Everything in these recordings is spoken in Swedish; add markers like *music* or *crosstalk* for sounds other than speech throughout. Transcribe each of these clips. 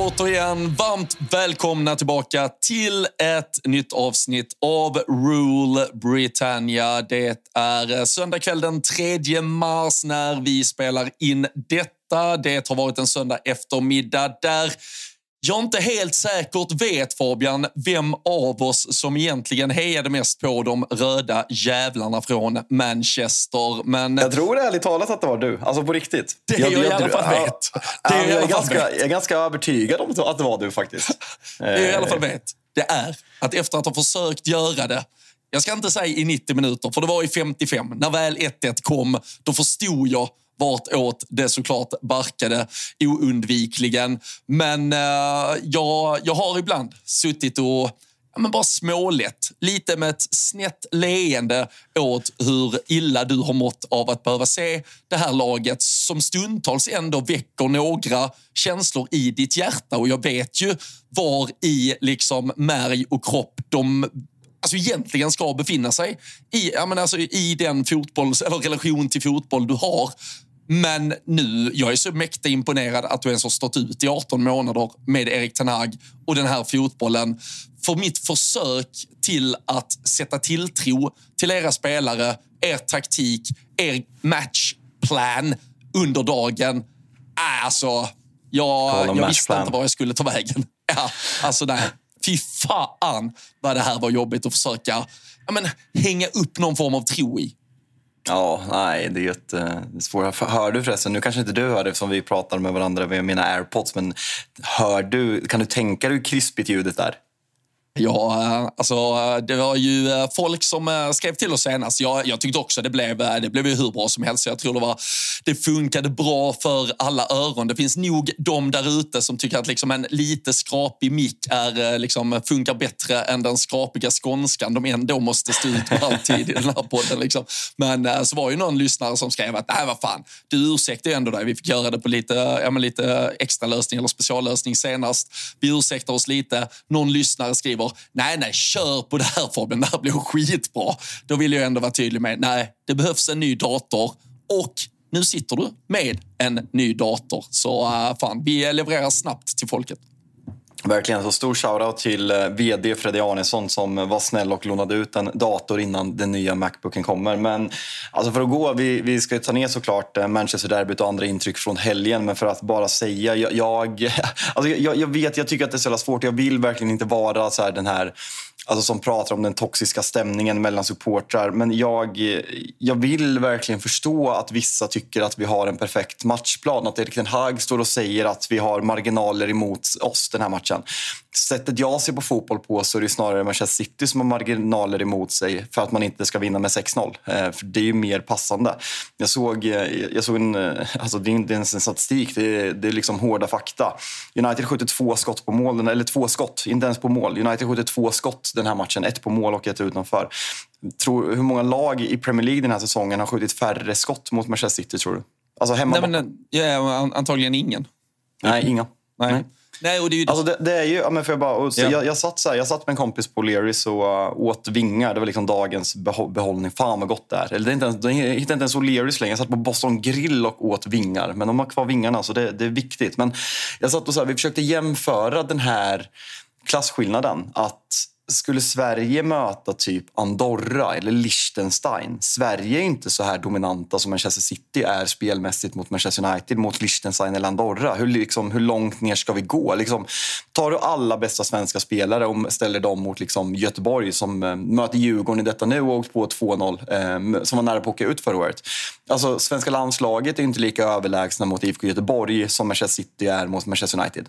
Återigen varmt välkomna tillbaka till ett nytt avsnitt av Rule Britannia. Det är söndag kväll den 3 mars när vi spelar in detta. Det har varit en söndag eftermiddag där jag inte helt säkert vet, Fabian, vem av oss som egentligen hejade mest på de röda jävlarna från Manchester. Men Jag tror ärligt talat att det var du. Alltså på riktigt. Det jag, jag, i alla fall vet. Det jag jag, är ganska, jag är ganska övertygad om att det var du faktiskt. *laughs* Det jag i alla fall Eh, vet, det är att efter att ha försökt göra det jag ska inte säga i 90 minuter, för det var i 55. När väl 1-1 kom, då förstod jag vartåt det såklart barkade oundvikligen. Men eh, jag, jag har ibland suttit och ja, men bara smålett. Lite med ett snett leende åt hur illa du har mått av att behöva se det här laget som stundtals ändå väcker några känslor i ditt hjärta. Och jag vet ju var i liksom märg och kropp de alltså egentligen ska befinna sig i, ja, men alltså i den fotbolls, eller relation till fotboll du har. Men nu, jag är så mäktigt imponerad att du ens har stått ut i 18 månader med Erik Ten Hag och den här fotbollen. För mitt försök till att sätta tilltro till era spelare, er taktik, er matchplan under dagen. Äh, alltså, jag, jag visste inte var jag skulle ta vägen. *laughs* Ja, alltså nej. Fy fan vad det här var jobbigt att försöka ja, men, hänga upp någon form av tro i. Ja, nej, det är ju ett uh, svårt. Hör du förresten, nu kanske inte du hör det eftersom vi pratar med varandra via mina airpods, men hör du, kan du tänka dig hur krispigt ljudet är? Ja, eh, alltså eh, det var ju eh, folk som skrev till oss senast. Jag, jag tyckte också det blev, det blev ju hur bra som helst. Jag tror det, var, det funkade bra för alla öron. Det finns nog de där ute som tycker att liksom en lite skrapig mick är, liksom, funkar bättre än den skrapiga skånskan de ändå måste stå ut med alltid i den här podden. Liksom. Men så var ju någon lyssnare som skrev att nej, vad fan, du ursäktar ju ändå dig. Vi fick göra det på lite, ja, men lite extra lösning eller speciallösning senast. Vi ursäktar oss lite. Någon lyssnare skriver nej, nej, kör på det här Fabian, det här blir skitbra. Då vill jag ändå vara tydlig med nej, det behövs en ny dator och nu sitter du med en ny dator. Så uh, fan, vi levererar snabbt till folket. Verkligen. Så stor shoutout till eh, vd Freddy Arnesson som var snäll och lånade ut en dator innan den nya Macbooken kommer. Men alltså för att gå, vi, vi ska ju ta ner såklart eh, Manchester-derbyt och andra intryck från helgen. Men för att bara säga, jag, jag, *laughs* alltså jag, jag vet, jag tycker att det är så jävla svårt. Jag vill verkligen inte vara så här den här alltså som pratar om den toxiska stämningen mellan supportrar. Men jag, jag vill verkligen förstå att vissa tycker att vi har en perfekt matchplan. Att Erik Ten Hag står och säger att vi har marginaler emot oss den här matchen. Sättet jag ser på fotboll på så är det snarare Manchester City som har marginaler emot sig för att man inte ska vinna med 6-0. Eh, för det är ju mer passande. Jag såg, eh, jag såg en, eh, alltså det är inte ens en statistik, det är, det är liksom hårda fakta. United skjuter två skott på mål, eller två skott, inte ens på mål. United skjuter två skott den här matchen, ett på mål och ett utanför. Tror, hur många lag i Premier League den här säsongen har skjutit färre skott mot Manchester City tror du? Alltså hemma Nej, men, ja, an- antagligen ingen. Nej, inga. Nej. Nej. Nej, och det är ju... Alltså det, det är ju, ja, men för jag, bara, och så, Ja. jag, jag, satt så här, jag satt med en kompis på Learys och uh, åt vingar. Det var liksom dagens behållning. Fan vad gott det är. Eller det är inte ens, jag hittade inte ens O'Learys längre. Jag satt på Boston Grill och åt vingar. Men de har kvar vingarna, så det, det är viktigt. Men jag satt och så här, vi försökte jämföra den här klasskillnaden. Att skulle Sverige möta typ Andorra eller Liechtenstein. Sverige är inte så här dominanta som Manchester City är spelmässigt mot Manchester United, mot Liechtenstein eller Andorra. Hur, liksom, hur långt ner ska vi gå? Liksom, tar du alla bästa svenska spelare och ställer dem mot liksom, Göteborg som eh, möter Djurgården i detta nu och åkt på 2-0, eh, som var nära på att åka ut förra året. Alltså, svenska landslaget är inte lika överlägsna mot IFK Göteborg som Manchester City är mot Manchester United.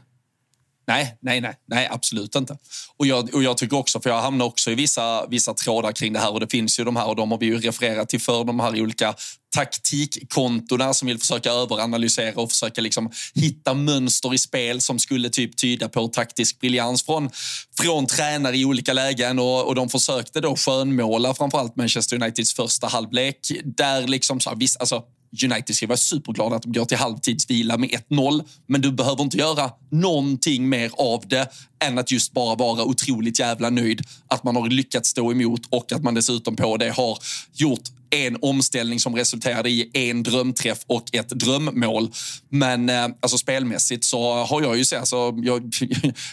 Nej, nej, nej, nej, absolut inte. Och jag, och jag tycker också, för jag hamnar också i vissa, vissa trådar kring det här och det finns ju de här och de har vi ju refererat till för de här olika taktikkontona som vill försöka överanalysera och försöka liksom hitta mönster i spel som skulle typ tyda på taktisk briljans från, från tränare i olika lägen och, och de försökte då skönmåla framförallt Manchester Uniteds första halvlek där liksom så, visst, alltså United ska vara superglada att de går till halvtidsvila med 1-0. Men du behöver inte göra någonting mer av det än att just bara vara otroligt jävla nöjd att man har lyckats stå emot och att man dessutom på det har gjort en omställning som resulterade i en drömträff och ett drömmål. Men eh, alltså spelmässigt så har jag ju sett, alltså, jag, *laughs*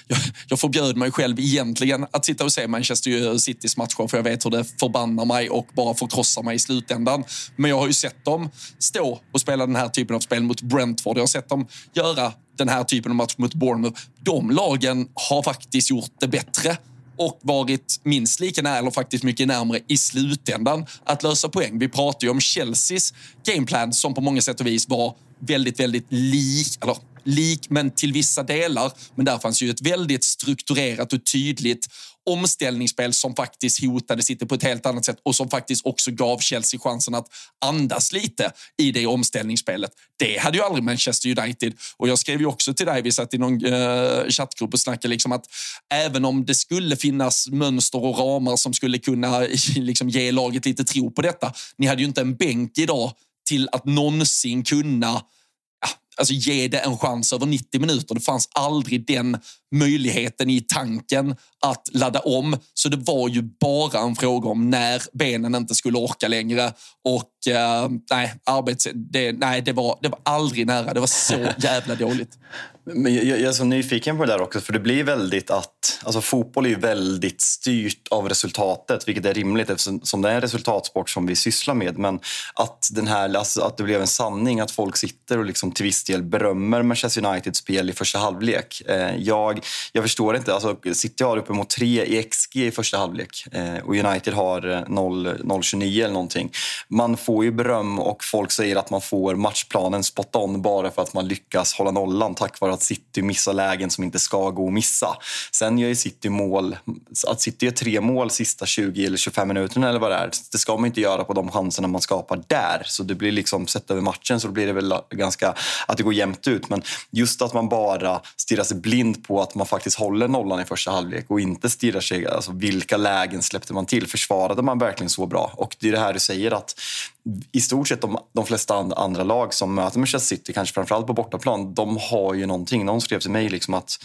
jag, jag förbjöd mig själv egentligen att sitta och se Manchester Citys matcher för jag vet hur det förbannar mig och bara förkrossar mig i slutändan. Men jag har ju sett dem stå och spela den här typen av spel mot Brentford. Jag har sett dem göra den här typen av match mot Bournemouth. De lagen har faktiskt gjort det bättre och varit minst lika nära, eller faktiskt mycket närmare i slutändan att lösa poäng. Vi pratar ju om Chelseas gameplan som på många sätt och vis var väldigt, väldigt lik, eller lik men till vissa delar. Men där fanns ju ett väldigt strukturerat och tydligt omställningsspel som faktiskt hotade City på ett helt annat sätt och som faktiskt också gav Chelsea chansen att andas lite i det omställningsspelet. Det hade ju aldrig Manchester United. Och jag skrev ju också till dig, vi satt i någon uh, chattgrupp och snackade liksom att även om det skulle finnas mönster och ramar som skulle kunna *laughs* liksom, ge laget lite tro på detta. Ni hade ju inte en bänk idag till att någonsin kunna alltså ge det en chans över 90 minuter. Det fanns aldrig den möjligheten i tanken att ladda om. Så det var ju bara en fråga om när benen inte skulle orka längre. Och eh, nej, arbets, det, nej det, var, det var aldrig nära. Det var så *laughs* jävla dåligt. Men jag, jag är så nyfiken på det där också, för det blir väldigt att... Alltså fotboll är ju väldigt styrt av resultatet, vilket är rimligt eftersom det är en resultatsport som vi sysslar med. Men att, den här, alltså att det blev en sanning att folk sitter och liksom till viss del berömmer Manchester Uniteds spel i första halvlek. Eh, jag, jag förstår inte. Alltså City har uppemot 3 i XG i första halvlek eh, och United har eh, 0,29 eller någonting. Man får ju beröm och folk säger att man får matchplanen spot on bara för att man lyckas hålla nollan tack vare att City missar lägen som inte ska gå att missa. Sen gör ju City mål. Att City gör tre mål sista 20 eller 25 minuterna eller vad det är, det ska man inte göra på de chanserna man skapar där. Så det blir liksom, sett över matchen så blir det väl ganska att det går jämnt ut. Men just att man bara stirrar sig blind på att att man faktiskt håller nollan i första halvlek och inte stirrar sig, alltså vilka lägen släppte man till? Försvarade man verkligen så bra? Och det är det här du säger att i stort sett de, de flesta andra lag som möter Manchester City, kanske framförallt på bortaplan, de har ju någonting. Någon skrev till mig liksom att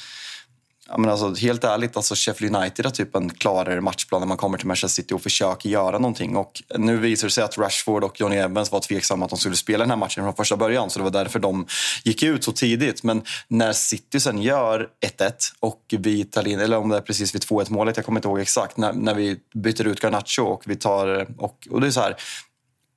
Ja, men alltså, helt ärligt, alltså Sheffield United har typ en klarare matchplan när man kommer till Manchester City och försöker göra någonting. Och nu visar det sig att Rashford och Johnny Evans var tveksamma att de skulle spela den här matchen från första början. Så det var därför de gick ut så tidigt. Men när City sen gör 1-1 och vi tar in, eller om det är precis vid 2-1 målet, jag kommer inte ihåg exakt, när, när vi byter ut Garnacho och vi tar... Och, och det är så här,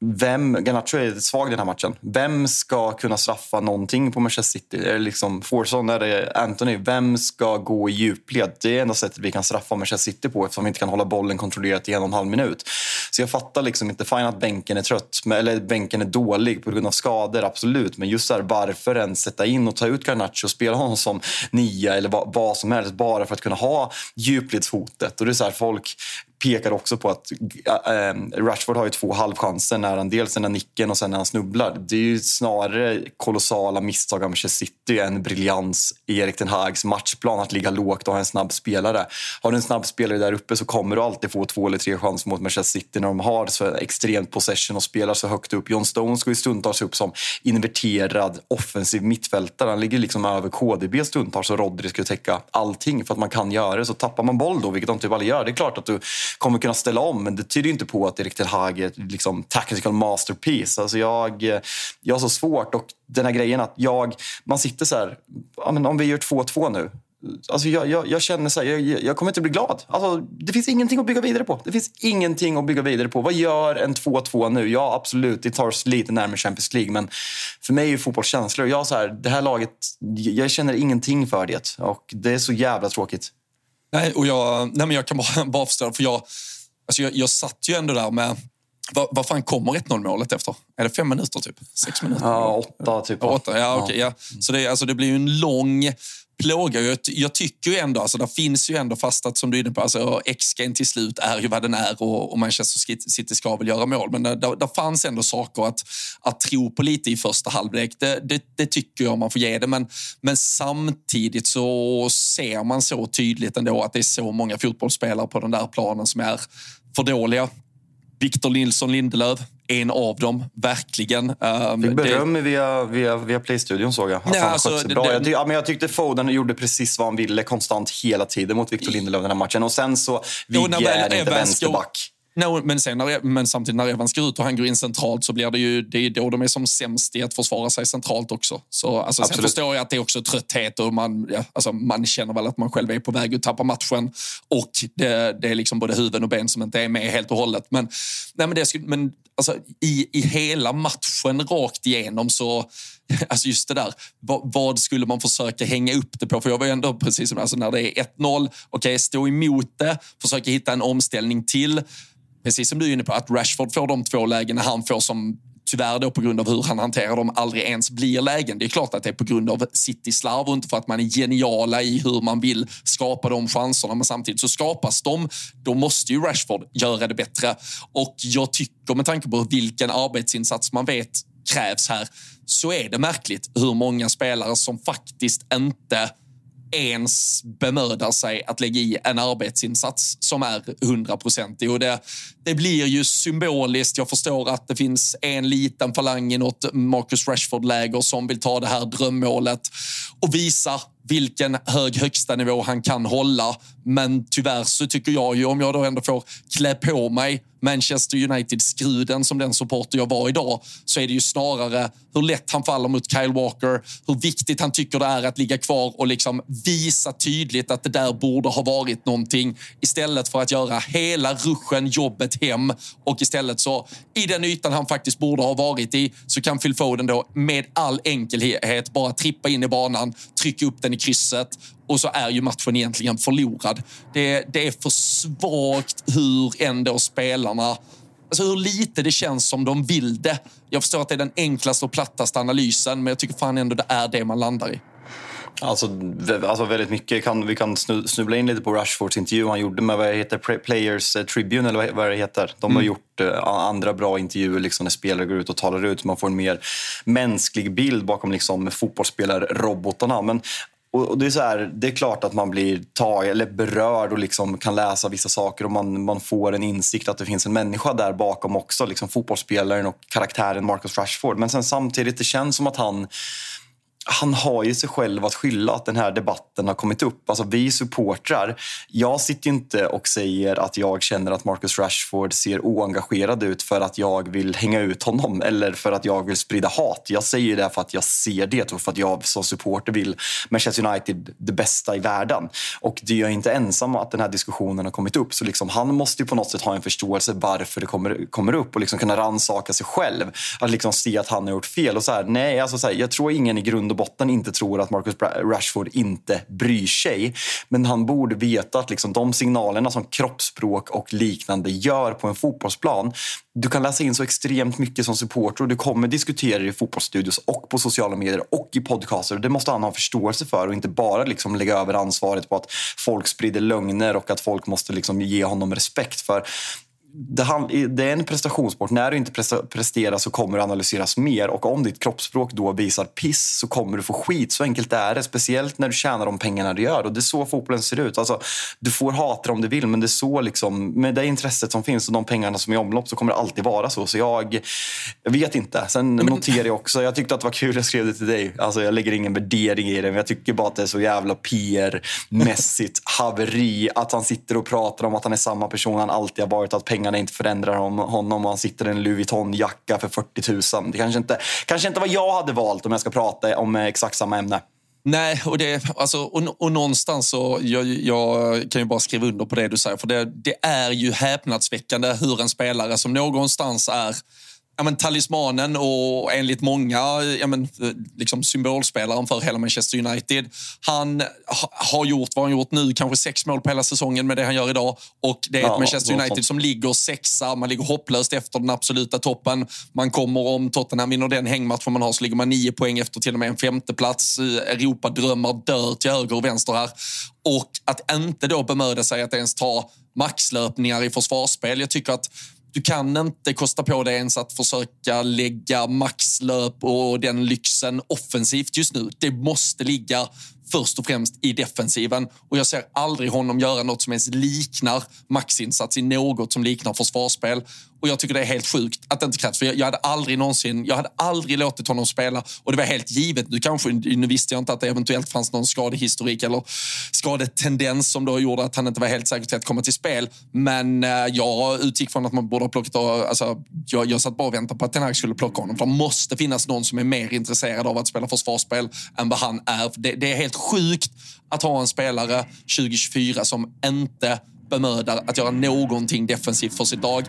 vem, Garnacho är svag i den här matchen. Vem ska kunna straffa någonting på Manchester City? Är det liksom Forson? Är det Anthony? Vem ska gå i djupled? Det är enda sättet vi kan straffa Manchester City på eftersom vi inte kan hålla bollen kontrollerat i en och en halv minut. Så jag fattar liksom inte, fine att bänken är trött, eller bänken är dålig på grund av skador, absolut. Men just där, varför ens sätta in och ta ut Garnacho och spela honom som nia eller vad, vad som helst bara för att kunna ha djupledshotet. Och det är så här, folk pekar också på att äh, Rashford har ju två halvchanser. När han, dels den där nicken och sen när han snubblar. Det är ju snarare kolossala misstag av Manchester City än briljans i Erik Ten Hags matchplan att ligga lågt och ha en snabb spelare. Har du en snabb spelare där uppe så kommer du alltid få två eller tre chanser mot Manchester City när de har så extremt possession och spelar så högt upp. John Stones går ju stundtals upp som inverterad offensiv mittfältare. Han ligger liksom över KDB stundtals och Rodri skulle täcka allting för att man kan göra det. Så tappar man boll då, vilket de typ aldrig gör, det är klart att du kommer kunna ställa om. Men det tyder inte på att Erik Ten Hag är liksom tactical masterpiece. Alltså jag, jag har så svårt. Och den här grejen att jag, man sitter så här, ja, men om vi gör 2-2 nu. Alltså jag, jag, jag känner så här, jag, jag, kommer inte bli glad. Alltså, det finns ingenting att bygga vidare på. Det finns ingenting att bygga vidare på. Vad gör en 2-2 nu? Ja, absolut, det tar oss lite närmare Champions League. Men för mig är fotboll känslor. Jag, så här, det här laget, jag känner ingenting för det. Och det är så jävla tråkigt. Nej, och jag, nej men jag kan bara, *laughs* bara förstå, för jag, alltså jag, jag satt ju ändå där med vad, vad fan kommer 1-0 målet efter? Är det fem minuter typ? Sex minuter? Ja, åtta typ. Ja, åtta, ja, okay, ja. Så det, alltså, det blir en lång plåga. Jag, jag tycker ju ändå, alltså, det finns ju ändå fast att som du är inne på, alltså, XG till slut är ju vad den är och, och Manchester City ska väl göra mål. Men det, det, fanns ändå saker att, att tro på lite i första halvlek. Det, det, det, tycker jag man får ge det. Men, men samtidigt så ser man så tydligt ändå att det är så många fotbollsspelare på den där planen som är för dåliga. Victor Nilsson Lindelöf, en av dem, verkligen. Um, Fick beröm det... via, via, via Playstudion såg jag. Att Nej, han alltså, bra. Det, jag, tyck, ja, men jag tyckte Foden gjorde precis vad han ville konstant hela tiden mot Victor Lindelöf den här matchen. Och sen så, Vigge är inte vänsterback. No, men, sen när, men samtidigt när Evans går ut och han går in centralt så blir det ju det är då de är som sämst i att försvara sig centralt också. Så, alltså, sen förstår jag att det är också trötthet och man, ja, alltså, man känner väl att man själv är på väg att tappa matchen och det, det är liksom både huvuden och ben som inte är med helt och hållet. Men, nej, men, det, men alltså, i, i hela matchen rakt igenom så, *laughs* alltså just det där, vad, vad, skulle man försöka hänga upp det på? För jag var ju ändå precis som alltså när det är 1-0, okej, okay, stå emot det, försöka hitta en omställning till precis som du är inne på, att Rashford får de två lägena han får som tyvärr då på grund av hur han hanterar dem aldrig ens blir lägen. Det är klart att det är på grund av City-slarv och inte för att man är geniala i hur man vill skapa de chanserna. Men samtidigt så skapas de. Då måste ju Rashford göra det bättre. Och jag tycker med tanke på vilken arbetsinsats man vet krävs här så är det märkligt hur många spelare som faktiskt inte ens bemödar sig att lägga i en arbetsinsats som är hundraprocentig. det, det blir ju symboliskt. Jag förstår att det finns en liten falang i något Marcus Rashford-läger som vill ta det här drömmålet och visa vilken hög högsta nivå han kan hålla. Men tyvärr så tycker jag ju, om jag då ändå får klä på mig Manchester United-skruden som den supporter jag var idag, så är det ju snarare hur lätt han faller mot Kyle Walker, hur viktigt han tycker det är att ligga kvar och liksom visa tydligt att det där borde ha varit någonting istället för att göra hela ruschen, jobbet hem. Och istället så i den ytan han faktiskt borde ha varit i så kan Phil Foden då med all enkelhet bara trippa in i banan, trycka upp den i krysset och så är ju matchen egentligen förlorad. Det, det är för svagt hur ändå spelarna Alltså hur lite det känns som de vill det. Jag förstår att det är den enklaste och plattaste analysen, men jag tycker fan ändå det är det man landar i. Alltså, alltså väldigt mycket. Kan, vi kan snubbla in lite på Rashfords intervju han gjorde med vad heter, Players Tribune, eller vad det heter. De har mm. gjort uh, andra bra intervjuer liksom, när spelare går ut och talar ut. Man får en mer mänsklig bild bakom liksom, fotbollsspelarrobotarna. Men och, det, är så här, det är klart att man blir tag, eller berörd och liksom kan läsa vissa saker och man, man får en insikt att det finns en människa där bakom också. Liksom fotbollsspelaren och karaktären Marcus Rashford. Men sen samtidigt, det känns som att han han har ju sig själv att skylla att den här debatten har kommit upp. Alltså vi supportrar, jag sitter inte och säger att jag känner att Marcus Rashford ser oengagerad ut för att jag vill hänga ut honom eller för att jag vill sprida hat. Jag säger det för att jag ser det och för att jag som supporter vill Manchester United det bästa i världen. Och det är jag inte ensam att den här diskussionen har kommit upp. Så liksom, han måste ju på något sätt ha en förståelse varför det kommer, kommer upp och liksom kunna rannsaka sig själv. Att liksom se att han har gjort fel. Och så här, nej, alltså så här, jag tror ingen i grund och botten inte tror att Marcus Rashford inte bryr sig. Men han borde veta att liksom de signalerna som kroppsspråk och liknande gör på en fotbollsplan du kan läsa in så extremt mycket som supporter och du kommer diskutera i fotbollsstudios och på sociala medier och i podcaster. Det måste han ha förståelse för och inte bara liksom lägga över ansvaret på att folk sprider lögner och att folk måste liksom ge honom respekt. För det, det, är en prestationssport. När du inte presterar så kommer du analyseras mer och om ditt kroppsspråk då visar piss så kommer du få skit. Så enkelt är det. Speciellt när du tjänar de pengarna du gör. Och det är så fotbollen ser ut. Alltså, du får hata om du vill men det är så liksom, med det intresset som finns och de pengarna som är i omlopp så kommer det alltid vara så. Så jag, jag vet inte. Sen men... noterar jag också, jag tyckte att det var kul, jag skrev det till dig. Alltså, jag lägger ingen värdering i det men jag tycker bara att det är så jävla PR-mässigt haveri att han sitter och pratar om att han är samma person han alltid har varit. Att pengar pengarna inte förändrar honom och han sitter i en Louis Vuitton-jacka för 40 000. Det kanske inte, kanske inte vad jag hade valt om jag ska prata om eh, exakt samma ämne. Nej, och, det, alltså, och, och någonstans så jag, jag kan ju bara skriva under på det du säger. För det, det är ju häpnadsväckande hur en spelare som någonstans är ja, men, talismanen och enligt många ja, men, liksom symbolspelaren för hela Manchester United. Han ha, har gjort vad han gjort nu, kanske sex mål på hela säsongen med det han gör idag. Och det är ja, ett Manchester United som ligger sexa, man ligger hopplöst efter den absoluta toppen. Man kommer, om Tottenham vinner den hängmatchen man har, så ligger man nio poäng efter till och med en femteplats. Europadrömmar dör till höger och vänster här. Och att inte då bemöda sig att ens ta maxlöpningar i försvarsspel. Jag tycker att du kan inte kosta på dig ens att försöka lägga maxlöp och den lyxen offensivt just nu. Det måste ligga först och främst i defensiven. Och jag ser aldrig honom göra något som ens liknar maxinsats i något som liknar försvarsspel. Och jag tycker det är helt sjukt att det inte krävs. För jag, jag, hade aldrig någonsin, jag hade aldrig låtit honom spela. Och det var helt givet. Nu, kanske, nu visste jag inte att det eventuellt fanns någon skadehistorik eller skadetendens som då gjorde att han inte var helt säker till att komma till spel. Men eh, jag utgick från att man borde ha plockat... Alltså, jag, jag satt bara och väntade på att den här skulle plocka honom. För det måste finnas någon som är mer intresserad av att spela försvarsspel än vad han är. Det, det är helt sjukt att ha en spelare 2024 som inte bemödar att göra någonting defensivt för sitt lag.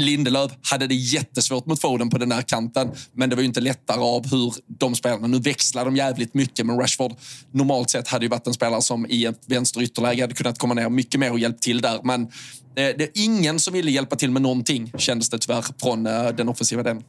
Lindelöf hade det jättesvårt mot Foden på den där kanten. Men det var ju inte lättare av hur de spelarna... Nu växlar de jävligt mycket, men Rashford normalt sett hade ju varit en spelare som i ett vänsterytterläge hade kunnat komma ner mycket mer och hjälpt till där. Men eh, det, är ingen som ville hjälpa till med någonting, kändes det tyvärr, från eh, den offensiva delen.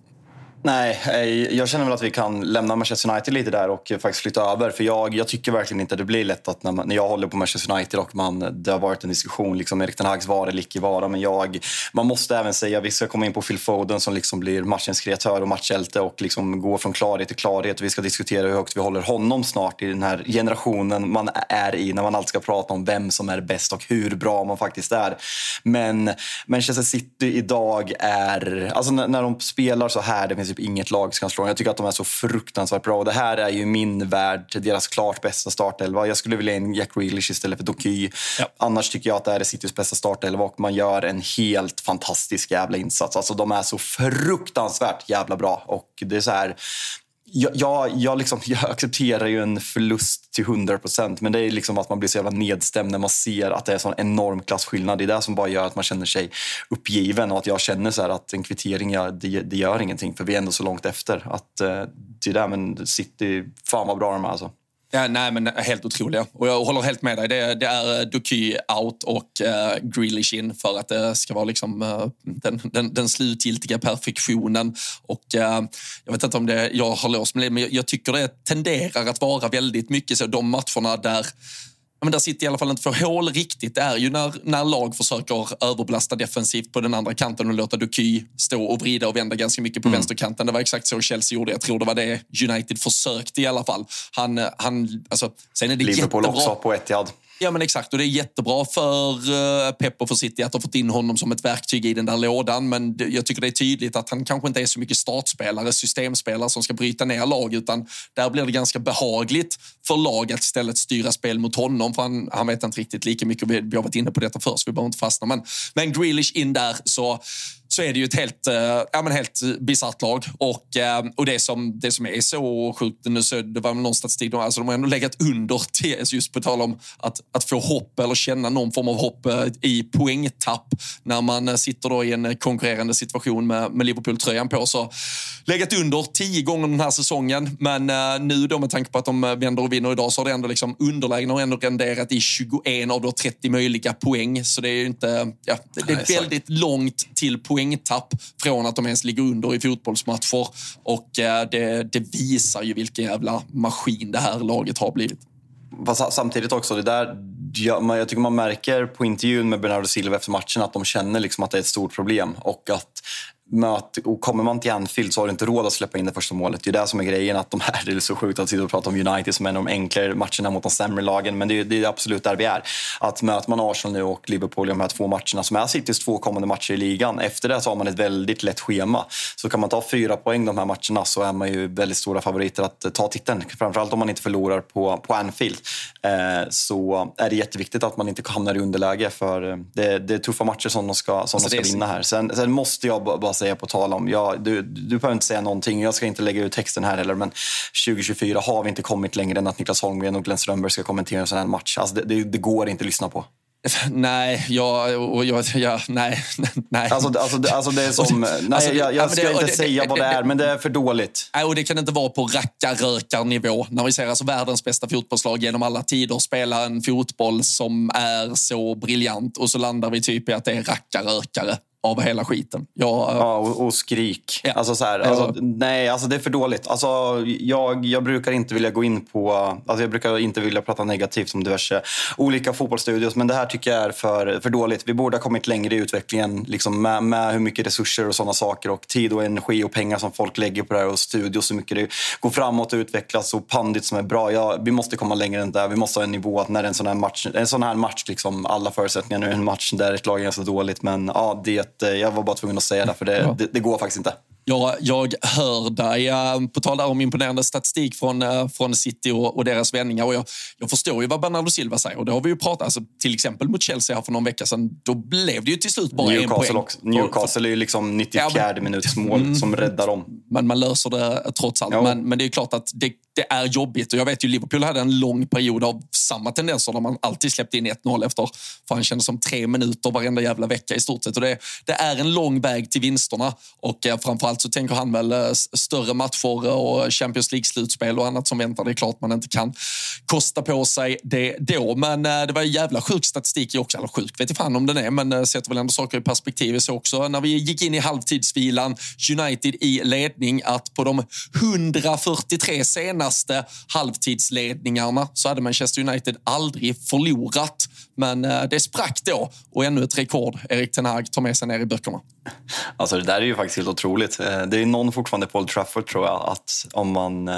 Nej, eh, jag känner väl att vi kan lämna Manchester United lite där och faktiskt flytta över. För jag, jag tycker verkligen inte att det blir lätt att när, man, när jag håller på Manchester United och man, det har varit en diskussion, liksom Erik Ten Hags vara eller icke vara. Men jag, man måste även säga, vi ska komma in på Phil Foden som liksom blir matchens kreatör och matchhjälte och liksom gå från klarhet till klarhet. Vi ska diskutera hur högt vi håller honom snart i den här generationen man är i, när man alltid ska prata om vem som är bäst och hur bra man faktiskt är. Men Manchester City idag är, alltså när, när de spelar så här, det finns typ inget lag som kan slå dem. Jag tycker att de är så fruktansvärt bra. Och det här är ju min värld, deras klart bästa startelva. Jag skulle vilja in Jack Grealish istället för Doky. Ja. Annars tycker jag att det här är Citys bästa startelva och man gör en helt fantastisk jävla insats. Alltså de är så fruktansvärt jävla bra. Och det är så här, jag, jag, jag, liksom, *laughs* jag, accepterar ju en förlust till 100 procent men det är liksom att man blir så jävla nedstämd när man ser att det är sån enorm klasskillnad. Det är det som bara gör att man känner sig uppgiven och att jag känner så att en kvittering, ja, det, det, gör ingenting för vi är ändå så långt efter. Att, eh, det är där, men City, fan vad bra de är alltså. Ja, nej, men helt otroliga. Och jag håller helt med dig. Det, det är eh, Duky out och uh, Grealish in för att det ska vara liksom, uh, den, den, den slutgiltiga perfektionen. Och, uh, jag vet inte om det jag har låst med det, men jag, jag tycker det tenderar att vara väldigt mycket så de matcherna där men där City i alla fall inte får hål riktigt, det är ju när, när lag försöker överbelasta defensivt på den andra kanten och låta Duky stå och vrida och vända ganska mycket på mm. vänsterkanten. Det var exakt så Chelsea gjorde. Jag tror det var det United försökte i alla fall. Han, han, alltså, sen är det Liverpool jättebra. också på Etihad. Ja, men exakt. Och det är jättebra för eh, Pep och för City att ha fått in honom som ett verktyg i den där lådan. Men jag tycker det är tydligt att han kanske inte är så mycket startspelare, systemspelare som ska bryta ner lag, utan där blir det ganska behagligt för lag att istället styra spel mot honom. För han, han vet inte riktigt lika mycket. Vi har varit inne på detta först, vi behöver inte fastna. Men, men Grealish in där så så är det ju ett helt, eh, ja, men helt bisarrt lag. Och, eh, och det, som, det som är så sjukt, nu så, det var någon statistik, alltså de har ändå legat under TS just på tal om att, att få hopp eller känna någon form av hopp eh, i poängtapp när man sitter då i en konkurrerande situation med, med Liverpool-tröjan på. Så legat under tio gånger den här säsongen, men nu då med tanke på att de vänder och vinner idag så har det ändå liksom underlägen har ändå renderat i 21 av då 30 möjliga poäng. Så det är ju inte, ja, det, det är väldigt långt till poängtapp från att de ens ligger under i fotbollsmatcher. Och eh, det, det visar ju vilken jävla maskin det här laget har blivit. Fast samtidigt också, det där, jag, jag tycker man märker på intervjun med Bernardo Silva efter matchen att de känner liksom att det är ett stort problem och att möt, och kommer man till Anfield så har du inte råd att släppa in det första målet. Det är det som är grejen. att de här, *laughs* Det är så sjukt att sitta och prata om United som är en av de enklare matcherna mot de sämre lagen. Men det är, det är absolut där vi är. Att möter man Arsenal nu och Liverpool i de här två matcherna som är Citys två kommande matcher i ligan. Efter det så har man ett väldigt lätt schema. Så kan man ta fyra poäng de här matcherna så är man ju väldigt stora favoriter att ta titeln. Framförallt om man inte förlorar på, på Anfield. Eh, så är det jätteviktigt att man inte hamnar i underläge. För eh, det, det är tuffa matcher som de ska, som alltså de ska vinna här. Sen, sen måste jag bara säga på tal om. Ja, du, du behöver inte säga någonting. Jag ska inte lägga ut texten här heller. Men 2024 har vi inte kommit längre än att Niklas Holmgren och Glenn Strömberg ska kommentera en sån här match. Alltså det, det, det går inte att lyssna på. *laughs* Nej, jag, och jag, ja, nej, *laughs* nej. Alltså, alltså, alltså det är som... *laughs* Nej, alltså, jag, jag ska inte säga vad det är, men det är för dåligt. Nej, och det kan inte vara på rackarrökarnivå. När vi ser alltså världens bästa fotbollslag genom alla tider spela en fotboll som är så briljant och så landar vi typ i att det är rackarrökare av hela skiten. Jag, ja, och, och skrik. Ja. Alltså så här, alltså, nej, alltså det är för dåligt. Alltså, jag, jag brukar inte vilja gå in på... Alltså jag brukar inte vilja prata negativt om diverse olika fotbollsstudios, men det här tycker jag är för, för dåligt. Vi borde ha kommit längre i utvecklingen liksom med, med hur mycket resurser och sådana saker och tid och energi och pengar som folk lägger på det här och studios, så mycket det går framåt och utvecklas och pandit som är bra. Ja, vi måste komma längre än där. Vi måste ha en nivå att när en sån här match, en sån här match liksom, alla förutsättningar nu, en match där ett lag är så dåligt, men ja, det eh, jag var bara tvungen att säga det, för det, ja. det, det går faktiskt inte. Ja, jag hör dig. På tal om imponerande statistik från, eh, från City och, och deras vändningar. Och jag, jag, förstår ju vad Bernardo Silva säger. Och det har vi ju pratat alltså, till exempel mot Chelsea här för någon vecka sedan. Då blev det ju till slut bara Newcastle en poäng. Också. Newcastle är ju liksom 94 ja, minuts *laughs* mål mm, som räddar dem. Men man löser det trots allt. Men, men, det är klart att det, det är jobbigt. Och jag vet ju Liverpool hade en lång period av samma tendenser där man alltid släppte in 1-0 efter, för han kändes som tre minuter varenda jävla vecka i stort sett. Och det, det är en lång väg till vinsterna. Och eh, framförallt så tänker han väl eh, större matcher och Champions League-slutspel och annat som väntar. Det är klart man inte kan kosta på sig det då. Men eh, det var jävla sjuk statistik också. Eller sjuk vet jag fan om den är, men eh, sätter väl ändå saker i perspektiv. Så också när vi gick in i halvtidsvilan, United i ledning, att på de 143 senaste halvtidsledningarna så hade Manchester United aldrig förlorat. Men det sprack då och ännu ett rekord Erik Ten Hag tar med sig ner i böckerna. Alltså det där är ju faktiskt helt otroligt. Det är någon fortfarande på Old Trafford tror jag, att om man, eh,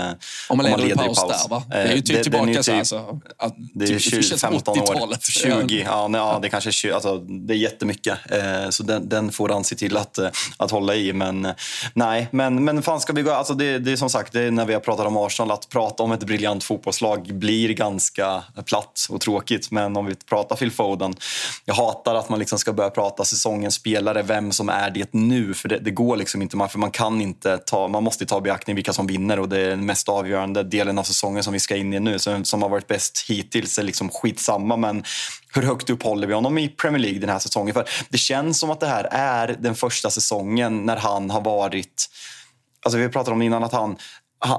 om man, om man leder i paus, i paus där va? Det är ju typ det, tillbaka typ, så alltså, att, Det är 20, typ 15 år, 20, ja, nej, ja det kanske är 20, alltså, det är jättemycket. Eh, så den, den får han se till att, eh, att hålla i. Men nej, men, men fan ska vi gå, alltså det, det är som sagt, det är när vi har pratat om Arsenal, att prata om ett briljant fotbollslag blir ganska platt och tråkigt. Men om vi pratar Phil Foden, jag hatar att man liksom ska börja prata säsongens spelare, vem som är det nu, för det, det går liksom inte, för man kan inte ta, man måste ta beaktning vilka som vinner och det är den mest avgörande delen av säsongen som vi ska in i nu. Så, som har varit bäst hittills är liksom skitsamma men hur högt upp håller vi honom i Premier League den här säsongen? För det känns som att det här är den första säsongen när han har varit Alltså vi pratade om innan att han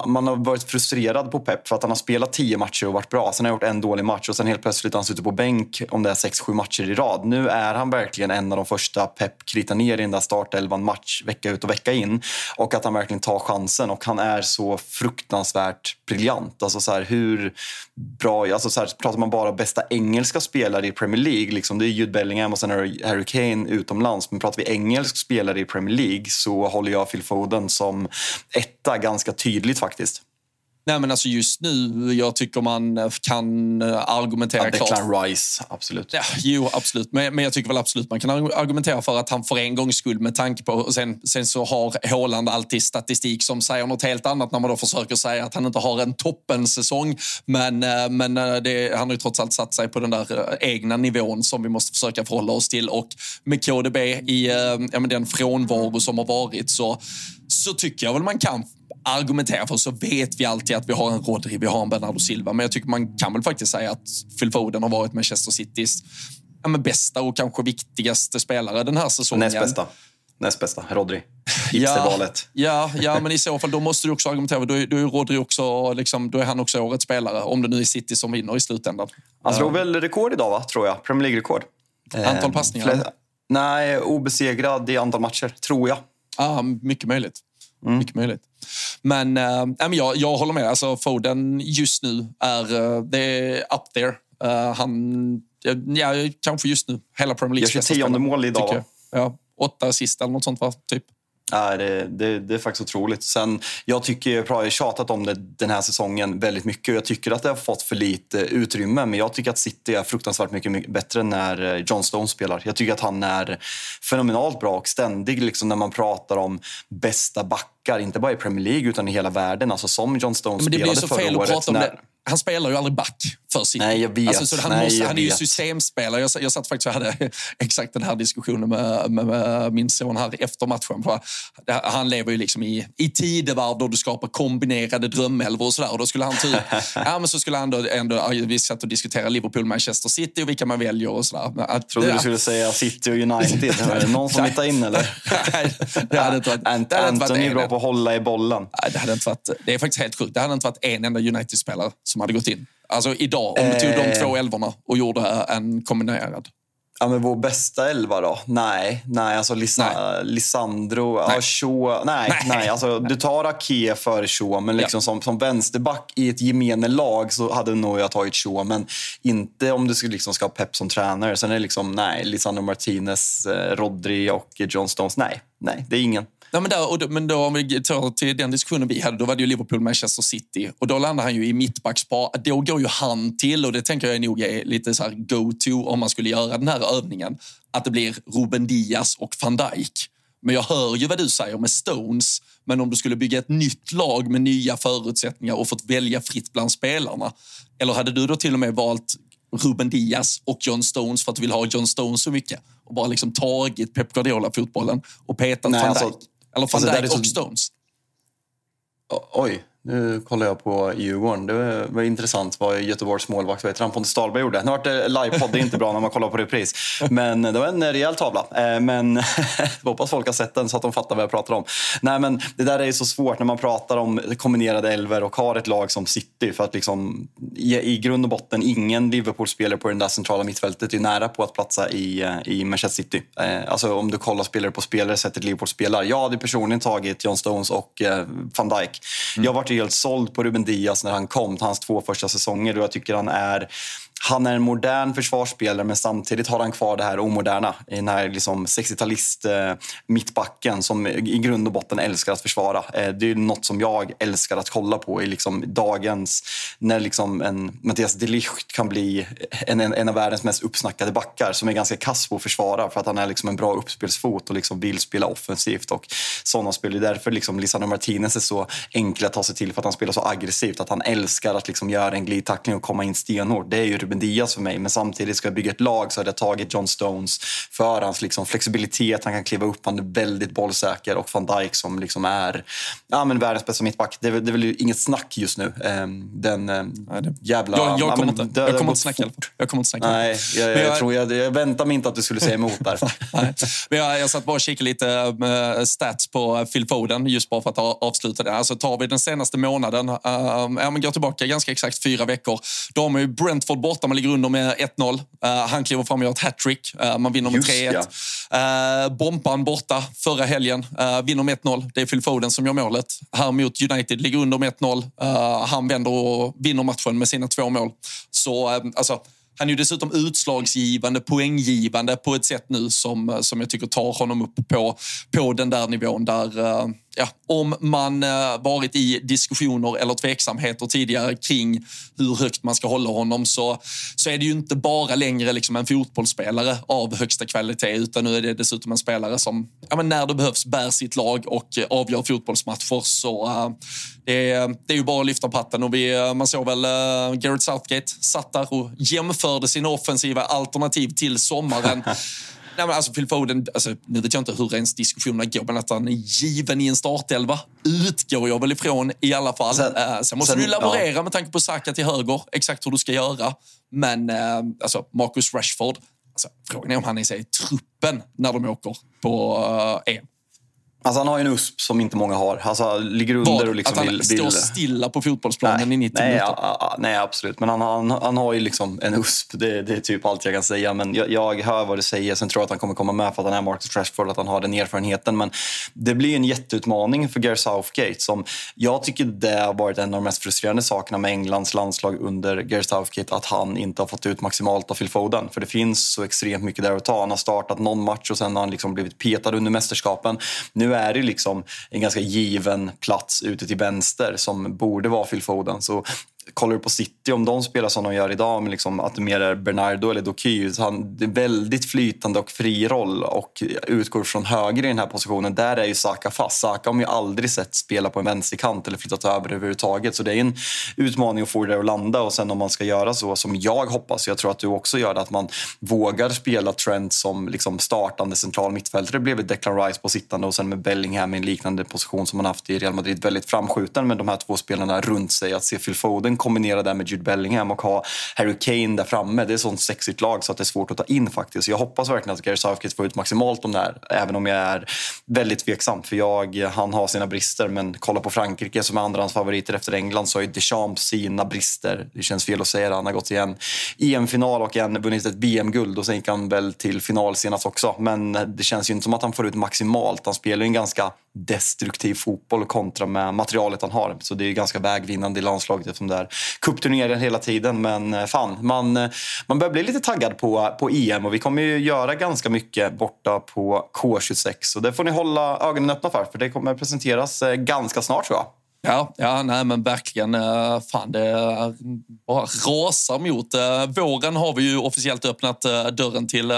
man har varit frustrerad på Pep för att han har spelat tio matcher och varit bra. Sen har han gjort en dålig match och sen helt plötsligt har han suttit på bänk om det är sex, sju matcher i rad. Nu är han verkligen en av de första Pep kritar ner i den där startelvan match vecka ut och vecka in. Och att han verkligen tar chansen och han är så fruktansvärt briljant. Alltså så här, hur bra, alltså så här, pratar man bara bästa engelska spelare i Premier League, liksom, det är Jude Bellingham och sen är Harry Kane utomlands. Men pratar vi engelsk spelare i Premier League så håller jag Phil Foden som etta ganska tydligt faktiskt. Nej, men alltså just nu, jag tycker man kan eh, argumentera Ja, klart. Declan Rice, absolut. Ja, jo, absolut. Men, men jag tycker väl absolut man kan argumentera för att han för en gångs skull med tanke på... Och sen, sen så har Haaland alltid statistik som säger något helt annat när man då försöker säga att han inte har en toppensäsong. Men, eh, men eh, det, han har ju trots allt satt sig på den där egna nivån som vi måste försöka förhålla oss till. Och med KDB i ja, men den frånvaro som har varit så, så tycker jag väl man kan argumentera för så vet vi alltid att vi har en Rodri, vi har en Bernardo Silva. Men jag tycker man kan väl faktiskt säga att Phil Foden har varit Manchester Citys ja, bästa och kanske viktigaste spelare den här säsongen. Näst bästa. Näst bästa, Rodri. Ja, Hipstervalet. ja, ja, men i så fall då måste du också argumentera. Då är, då är Rodri också, liksom, då är han också årets spelare. Om det nu är City som vinner i slutändan. Han slog väl rekord idag, va? tror jag. Premier League-rekord. Antal passningar? fler- Nej, obesegrad i antal matcher, tror jag. Ja, mycket möjligt. Mm. Mycket möjligt. Men, äh, jag, jag håller med. Alltså, Foden just nu är, eh, det är up there. Eh, han, ja, kanske just nu, hela Premier Leagues Gör sitt tionde mål idag. Ja, åtta assist eller något sånt, va? Typ. Nej, det, det, det är faktiskt otroligt. Sen, jag tycker, jag har tjatat om det den här säsongen väldigt mycket och jag tycker att det har fått för lite utrymme. Men jag tycker att City är fruktansvärt mycket, mycket bättre när eh, John Stones spelar. Jag tycker att han är fenomenalt bra och ständig liksom, när man pratar om bästa backar. Inte bara i Premier League utan i hela världen. Alltså som John Stones Men det blir så förra fel att prata om när- det. Han spelar ju aldrig back för City. Nej, jag vet. Alltså, så han, Nej, måste, han är ju systemspelare. Jag, jag satt faktiskt och hade *laughs* exakt den här diskussionen med, med, med min son här efter matchen. Han lever ju liksom i, i tidevarv då du skapar kombinerade drömelvor och sådär. Och då skulle han typ, *laughs* ja, men så skulle han då ändå, vi satt och diskuterade Liverpool, Manchester City och vilka man väljer och sådär. Att, trodde det- du skulle säga City och United. *laughs* Är det någon som ta in eller? Nej, det hade inte varit, Ant- inte varit Anthony är bra på att hålla i bollen. Det, hade inte varit, det är faktiskt helt sjukt. Det hade inte varit en enda United-spelare som hade gått in. Alltså idag, om du tog de Eh. två elvorna och gjorde en kombinerad. Ja, men vår bästa elva då? Nej, nej alltså Lisa, Lisandro, nej. Ja, Shaw, nej, Nej. nej. Alltså, du tar Ake före Shaw, men liksom Ja. som, som vänsterback i ett gemene lag så hade nog jag tagit Shaw, men inte om du skulle liksom ska ha Pep som tränare. Sen är det liksom, nej, Lisandro Martinez, eh, Rodri och John Stones, nej, nej, det är ingen. Ja, men, där, och då, men då om vi tar till den diskussionen vi hade, då var det ju Liverpool, Manchester City. Och då landar han ju i mittbackspar. Då går ju han till, och det tänker jag nog är lite så go-to om man skulle göra den här övningen, att det blir Ruben Diaz och van Dijk. Men jag hör ju vad du säger med Stones. Men om du skulle bygga ett nytt lag med nya förutsättningar och fått välja fritt bland spelarna. Eller hade du då till och med valt Ruben Diaz och John Stones för att du vill ha John Stones så mycket? Och bara liksom tagit Pep Guardiola-fotbollen och petat Nej, van alltså- Dijk? Eller van alltså, det där Dijk är så- och Stones? O- Oj, nu kollar jag på Djurgården. Det var, intressant vad Göteborgs målvakt, vad heter han, Pontus Dahlberg gjorde. Nu vart det livepodd, det är inte bra när man kollar på repris. Men det var en rejäl tavla. Eh, men *laughs* jag hoppas folk har sett den så att de fattar vad jag pratar om. Nej, men det där är ju så svårt när man pratar om kombinerade elver och har ett lag som City. För att liksom, i, grund och botten, ingen Liverpool-spelare på det där centrala mittfältet är nära på att platsa i, eh, i Manchester City. Eh, alltså om du kollar spelare på spelare, sättet Liverpool spelar. Jag hade personligen tagit John Stones och van Dijk. Jag varit helt såld på Ruben Diaz när han kom, hans två första säsonger. Och jag tycker han är, han är en modern försvarsspelare men samtidigt har han kvar det här omoderna. I den här liksom 60-talist eh, mittbacken som i grund och botten älskar att försvara. Eh, det är något som jag älskar att kolla på i liksom dagens... När liksom en Mattias Delicht kan bli en, en, en av världens mest uppsnackade backar som är ganska kass på att försvara för att han är liksom en bra uppspelsfot och liksom vill spela offensivt. Och sådana spel. Det är därför liksom Lisandro Martinez är så enkel att ta sig till för att han spelar så aggressivt. Att han älskar att liksom göra en glidtackling och komma in stenhårt. Det är ju Ruben Diaz för mig. Men samtidigt ska jag bygga ett lag så hade jag tagit John Stones för hans liksom flexibilitet. Han kan kliva upp, han är väldigt bollsäker. Och van Dijk som liksom är ja, men världens bästa mittback. Det är, det är väl inget snack just nu. Ehm, Den eh, det- jävla... Jag, jag ja, kommer inte, jag kommer inte snacka. i alla fall. Jag kommer inte snacka. Nej, jag, Men jag, tror jag, jag väntar mig inte att du skulle säga emot där. *laughs* Nej. Men jag, jag satt bara och kikade lite med stats på Phil Foden, just bara för att avsluta det. Alltså tar vi den senaste månaden, uh, ja, men går tillbaka ganska exakt fyra veckor. Då har man ju Brentford borta, man ligger under med 1-0. Uh, han kliver fram och gör ett hattrick. Uh, man vinner med Just 3-1. Uh, Bompan borta förra helgen, vinner med 1-0. Det är Phil Foden som gör målet. Här mot United, ligger under med 1-0. Uh, han vänder och vinner matchen med sina två mål. Så alltså, han är ju dessutom utslagsgivande, poänggivande på ett sätt nu som, som jag tycker tar honom upp på, på den där nivån där, eh, ja, om man eh, varit i diskussioner eller tveksamheter tidigare kring hur högt man ska hålla honom så, så är det ju inte bara längre liksom en fotbollsspelare av högsta kvalitet utan nu är det dessutom en spelare som ja, men när det behövs bär sitt lag och eh, avgör fotbollsmatcher. Så uh, det, är, det är ju bara att lyfta på hatten och vi, man såg väl uh, Garrett Southgate satt där och jämförde sina offensiva alternativ till sommaren. *laughs* Nej, men alltså Phil Foden, alltså, nu vet jag inte hur ens diskussionerna går, men att han är given i en startelva utgår jag väl ifrån i alla fall. Sen, uh, sen måste sen, du laborera ja. med tanke på Saka till höger, exakt hur du ska göra. Men uh, alltså, Marcus Rashford, alltså, frågan är om han är i truppen när de åker på uh, EM. Alltså han har en USP som inte många har. Alltså ligger under Var, och liksom att han vill, står stilla på fotbollsplanen nej, i 90 nej, minuter? Ja, nej, absolut. Men han, han, han har ju liksom en USP. Det, det är typ allt jag kan säga. Men jag, jag hör vad du säger. Sen tror jag att han kommer komma med för att han är Marcus Rashford, att han har den erfarenheten. Men det blir en jätteutmaning för Gareth Southgate. Som jag tycker det har varit en av de mest frustrerande sakerna med Englands landslag under Gareth Southgate. Att han inte har fått ut maximalt av Phil Foden. För det finns så extremt mycket där att ta. Han har startat någon match och sen har han liksom blivit petad under mästerskapen. Nu är det liksom en ganska given plats ute till vänster som borde vara Phil Foden. Så kollar du på City, om de spelar som de gör idag, med liksom att det mer är Bernardo eller Doky, så han, det är väldigt flytande och fri roll och utgår från höger i den här positionen. Där är ju Saka fast. Saka har man ju aldrig sett spela på en vänsterkant eller flyttat över överhuvudtaget. Så det är en utmaning att få det att landa och sen om man ska göra så som jag hoppas, jag tror att du också gör det, att man vågar spela Trent som liksom startande central mittfältare. Det blev Declan Rice på sittande och sen med Bellingham i en liknande position som man haft i Real Madrid. Väldigt framskjuten med de här två spelarna runt sig. Att se Phil Foden kombinera det med Jude Bellingham och ha Harry Kane där framme. Det är ett sånt sexigt lag så att det är svårt att ta in faktiskt. Jag hoppas verkligen att Gary Southgate får ut maximalt om det här, även om jag är väldigt tveksam. För jag, han har sina brister, men kolla på Frankrike som är andrahandsfavoriter efter England så har ju Deschamps sina brister. Det känns fel att säga det. Han har gått till en EM-final och en, vunnit ett BM-guld och sen gick han väl till final senast också. Men det känns ju inte som att han får ut maximalt. Han spelar ju en ganska destruktiv fotboll kontra med materialet han har. Så det är ganska vägvinnande i landslaget eftersom det är cupturneringar hela tiden. Men eh, fan, man, eh, man börjar bli lite taggad på, på EM och vi kommer ju göra ganska mycket borta på K26. Och det får ni hålla ögonen öppna för, för det kommer presenteras eh, ganska snart tror jag. Ja, ja nej, men verkligen. Fan, det bara rasar mot. Våren har vi ju officiellt öppnat dörren till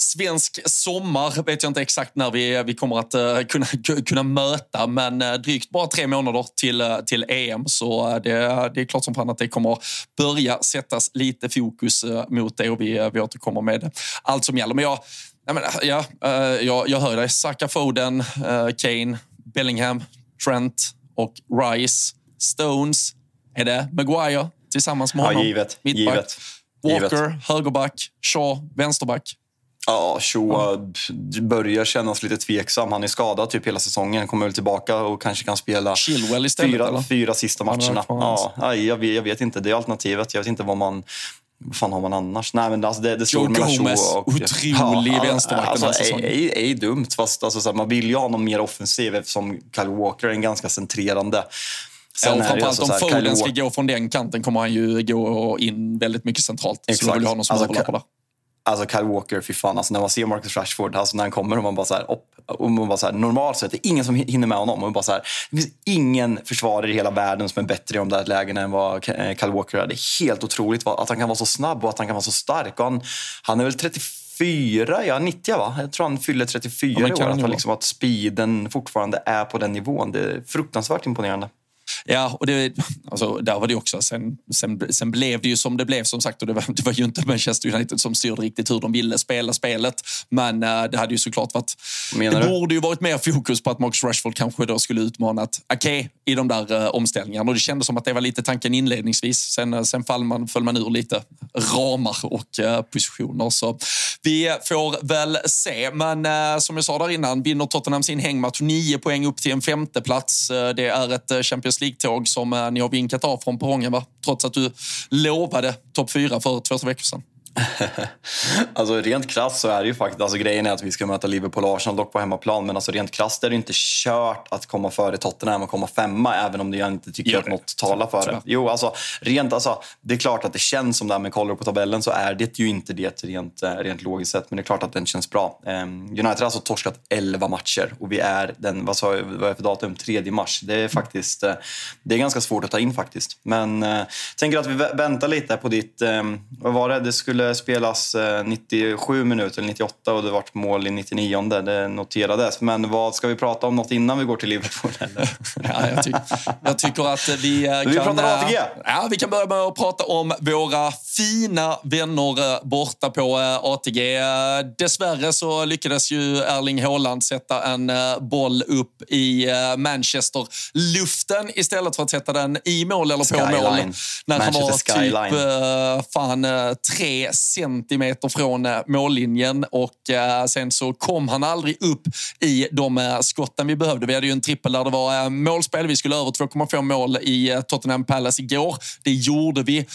svensk sommar vet jag inte exakt när vi, vi kommer att uh, kunna, *laughs* kunna möta, men uh, drygt bara tre månader till, uh, till EM. Så det, det är klart som fan att det kommer börja sättas lite fokus mot det och vi, vi återkommer med allt som gäller. Men jag, jag, menar, ja, jag, jag hör dig. Saka Foden, Kane, Bellingham, Trent och Rice. Stones. Är det Maguire tillsammans med honom? Ja, givet. givet. Walker, givet. högerback. Shaw, vänsterback. Ja, Shoa börjar kännas lite tveksam. Han är skadad typ hela säsongen. Kommer väl tillbaka och kanske kan spela Chilwell istället, fyra, eller? fyra sista matcherna. Ja, jag, vet, jag vet inte. Det är alternativet. Jag vet inte vad man... Vad fan har man annars? Nej, men alltså det, det Joe Gomez, och, otrolig ja, vänsterback alltså, är, är, är dumt. Fast alltså, så här, man vill ju ha någon mer offensiv eftersom Kyle Walker är en ganska centrerande. Sen ja, framförallt alltså, om Foden ska gå från den kanten kommer han ju gå in väldigt mycket centralt. Exakt. Så vill ha någon som alltså, överlappar där. Alltså Kyle Walker, fy fan. Alltså när man ser Marcus Rashford, alltså när han kommer och man bara så här, upp, och man bara så här, normalt sett, det är ingen som hinner med honom. Och bara så här, det finns ingen försvarare i hela världen som är bättre i de där lägena än vad Kyle Walker är. Det är helt otroligt att han kan vara så snabb och att han kan vara så stark. Och han, han är väl 34, ja 90 va? Jag tror han fyller 34 ja, i år. Att, han liksom, att speeden fortfarande är på den nivån. Det är fruktansvärt imponerande. Ja, och det, alltså, där var det också. Sen, sen, sen blev det ju som det blev som sagt. Och det var, det var ju inte Manchester United som styrde riktigt hur de ville spela spelet. Men uh, det hade ju såklart varit... Menar det du? borde ju varit mer fokus på att Marcus Rashford kanske då skulle utmanat Ake i de där uh, omställningarna. Och det kändes som att det var lite tanken inledningsvis. Sen, uh, sen fall man, föll man ur lite ramar och uh, positioner. Så vi får väl se. Men uh, som jag sa där innan, vinner Tottenham sin hängmatch. Nio poäng upp till en femteplats. Uh, det är ett Champions League-tåg som ni har vinkat av från perrongen, va? trots att du lovade topp fyra för två, tre veckor sedan. *laughs* alltså rent krasst så är det ju faktiskt, alltså grejen är att vi ska möta Liverpool och Arsenal dock på hemmaplan, men alltså rent krasst är det inte kört att komma före Tottenham och komma femma, även om jag inte tycker att något talar för det. Jo, alltså rent, alltså det är klart att det känns som det, men kollar på tabellen så är det ju inte det rent, eh, rent logiskt sett, men det är klart att den känns bra. Um, United har alltså torskat 11 matcher och vi är den, vad sa jag, vad är för datum? 3 mars. Det är faktiskt, eh, det är ganska svårt att ta in faktiskt. Men uh, tänker att vi väntar lite på ditt, um, vad var det, det skulle spelas 97 minuter, eller 98 och det vart mål i 99. Det noterades. Men vad ska vi prata om något innan vi går till Liverpool? Ja, jag, tycker, jag tycker att vi kan... Vi pratar ATG. Ja, vi kan börja med att prata om våra fina vänner borta på ATG. Dessvärre så lyckades ju Erling Haaland sätta en boll upp i Manchester-luften istället för att sätta den i mål eller på Skyline. mål. När han var Skyline. typ fan, tre centimeter från eh, mållinjen och eh, sen så kom han aldrig upp i de eh, skotten vi behövde. Vi hade ju en trippel där det var målspel. Vi skulle över 2,5 mål i Tottenham Palace igår. Det gjorde vi.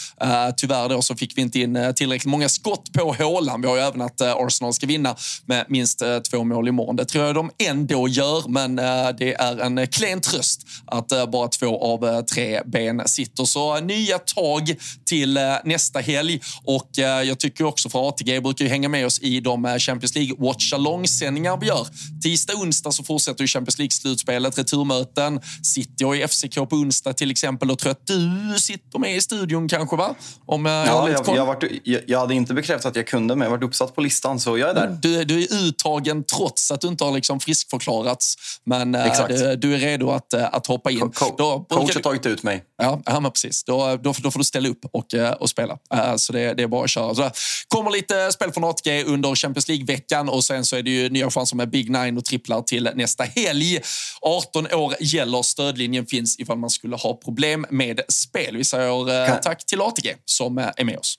Tyvärr då så fick vi inte in tillräckligt många skott på hålan. Vi har ju även att Arsenal ska vinna med minst två mål imorgon. Det tror jag de ändå gör, men det är en klen tröst att bara två av tre ben sitter. Så nya tag till nästa helg och jag tycker också för ATG brukar ju hänga med oss i de Champions League watch along-sändningar vi gör. Tisdag, onsdag så fortsätter ju Champions League-slutspelet, returmöten. Jag i FCK på onsdag till exempel och tror att du sitter med i studion kanske, va? Om jag, ja, jag, jag, varit, jag, jag, hade inte bekräftat att jag kunde, men jag varit uppsatt på listan, så jag är där. Du, du är uttagen trots att du inte har liksom friskförklarats, men Exakt. Du, är redo att, att hoppa in. Co co coach har tagit ut mig. Ja, ja precis. Då, då, då får du ställa upp och, och spela. Så det, det är bara att köra. Så kommer lite spel från ATG under Champions League-veckan och sen så är det ju nya chanser med Big Nine och tripplar till nästa helg. 18 år gäller. Stödlinjen finns ifall man skulle ha problem med spel. Vi säger kan... tack till ATG som är med oss.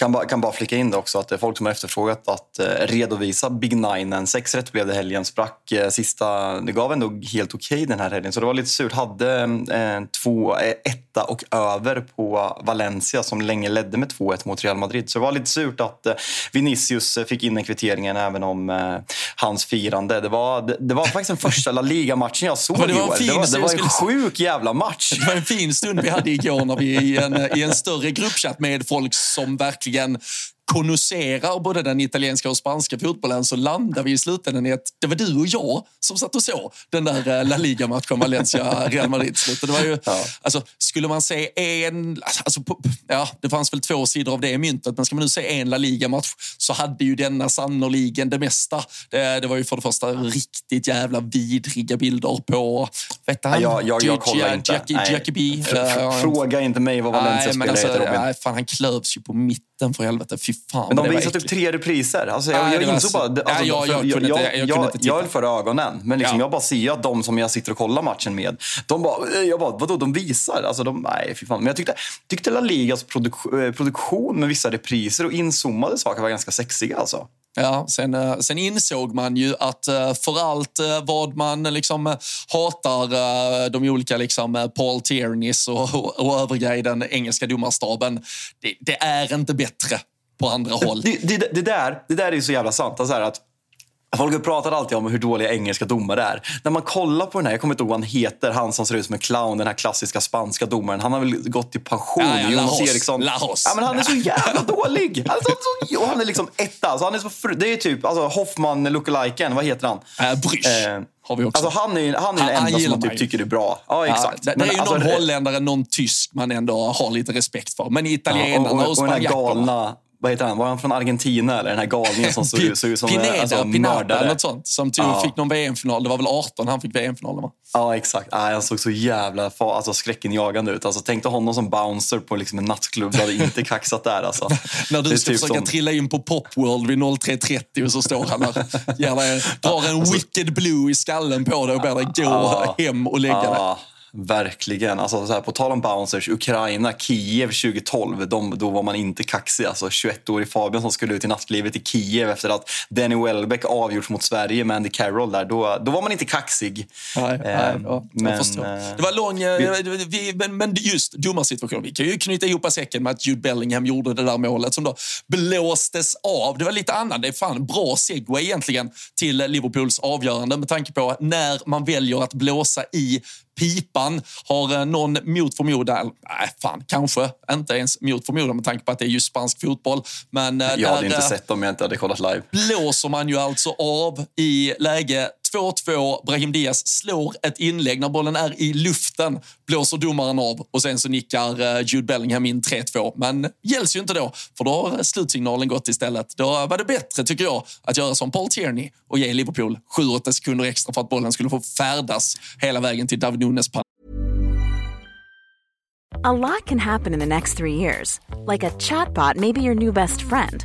Kan bara, kan bara flika in det också att det är folk som har efterfrågat att eh, redovisa Big Nine. Sex rätt blev det helgen, sprack eh, sista. Det gav ändå helt okej okay den här helgen, så det var lite surt. Hade eh, två, eh, etta och över på Valencia som länge ledde med 2-1 mot Real Madrid. Så det var lite surt att eh, Vinicius fick in den kvitteringen även om eh, hans firande. Det var, det, det var faktiskt den första La Liga-matchen jag såg *laughs* det var, fin, det var, det var en sjuk jävla match. Det var en fin stund vi hade igår när vi i en, i en större gruppchatt med folk som verkligen verkligen konnoisserar både den italienska och spanska fotbollen så landar vi i slutändan i att det var du och jag som satt och såg den där La Liga-matchen Valencia-Real Madrid. Det var ju, ja. alltså, skulle man se en... Alltså, ja, det fanns väl två sidor av det myntet, men ska man nu se en La Liga-match så hade ju denna sannoliken det mesta. Det, det var ju för det första riktigt jävla vidriga bilder på... Vet han? Ja, jag, jag kollar inte. Jackie, Jackie B. Fråga inte mig vad Valencia spelar alltså, heter, Robin. Nej, fan, han klövs ju på mitten för helvete. Fy fan. Men de visade typ tre repriser. Alltså, jag, jag insåg bara... Alltså, ja, jag, jag, kunde inte, jag, jag, jag höll för ögonen, men liksom, ja. jag bara ser att de som jag sitter och kollar matchen med, de bara, jag bara vadå, de visar? Alltså, de, nej, fy fan. Men jag tyckte, tyckte La Ligas produk, eh, produktion med vissa repriser och inzoomade saker var ganska sexiga. Alltså. Ja, sen, eh, sen insåg man ju att för allt vad man liksom hatar de olika liksom Paul Tierneys och, och, och övriga i den engelska domarstaben, det, det är inte bättre på andra håll. Det, det, det, där, det där är så jävla sant. Alltså att Folk pratar alltid om hur dåliga engelska domare är. När man kollar på den här, jag kommer inte ihåg vad han heter, han som ser ut som en clown, den här klassiska spanska domaren. Han har väl gått i pension. Ja, ja, Jonas Eriksson. Lahos. Ja, men han är så *laughs* jävla dålig! Alltså, så, och han är liksom etta. Alltså, han är så, det är typ alltså, Hoffman lookaliken, vad heter han? Äh, Brysch. Eh, har vi också. Alltså, han är, han är den enda som man typ tycker är bra. Ja, exakt. Ja, det, det är ju alltså, någon holländare, någon tysk man ändå har lite respekt för. Men italienarna ja, och, och, och, och här galna vad heter han? Var han från Argentina eller den här galningen som såg, såg ut som Pineda, alltså, Pineda, något sånt. Som tog, ja. fick någon VM-final. Det var väl 18 han fick VM-finalen va? Ja, exakt. Ah, han såg så jävla alltså, skräckinjagande ut. Alltså, tänk dig honom som bouncer på liksom, en nattklubb. Du hade inte kaxat där. Alltså. *laughs* När du ska typ försöka som... trilla in på Popworld vid 03.30 och så står han där. Gärna, *laughs* drar en alltså... wicked blue i skallen på dig och ber dig gå ah, hem och lägga ah. dig. Verkligen. Alltså, så här, på tal om bouncers, Ukraina, Kiev 2012, de, då var man inte kaxig. Alltså, 21-årig Fabian som skulle ut i nattlivet i Kiev efter att Danny Welbeck avgjorts mot Sverige med Andy Carroll där. Då, då var man inte kaxig. Nej, nej, ehm, ja, men. Eh, det var lång... Vi, vi, men, men just domarsituation. Vi kan ju knyta ihop säcken med att Jude Bellingham gjorde det där målet som då blåstes av. Det var lite annat. Det är fan bra segway egentligen till Liverpools avgörande med tanke på när man väljer att blåsa i pipan. Har eh, någon mot förmodan, nej fan, kanske inte ens mot förmodan med tanke på att det är just spansk fotboll. Men eh, jag hade inte sett dem om jag inte hade kollat live. blåser man ju alltså av i läge 2-2. Brahim Diaz slår ett inlägg. När bollen är i luften blåser domaren av och sen så nickar eh, Jude Bellingham in 3-2. Men gälls ju inte då, för då har slutsignalen gått istället. Då var det bättre, tycker jag, att göra som Paul Tierney och ge Liverpool 7-8 sekunder extra för att bollen skulle få färdas hela vägen till David Nunes. A lot can happen in the next three years. Like a chatbot maybe your new best friend.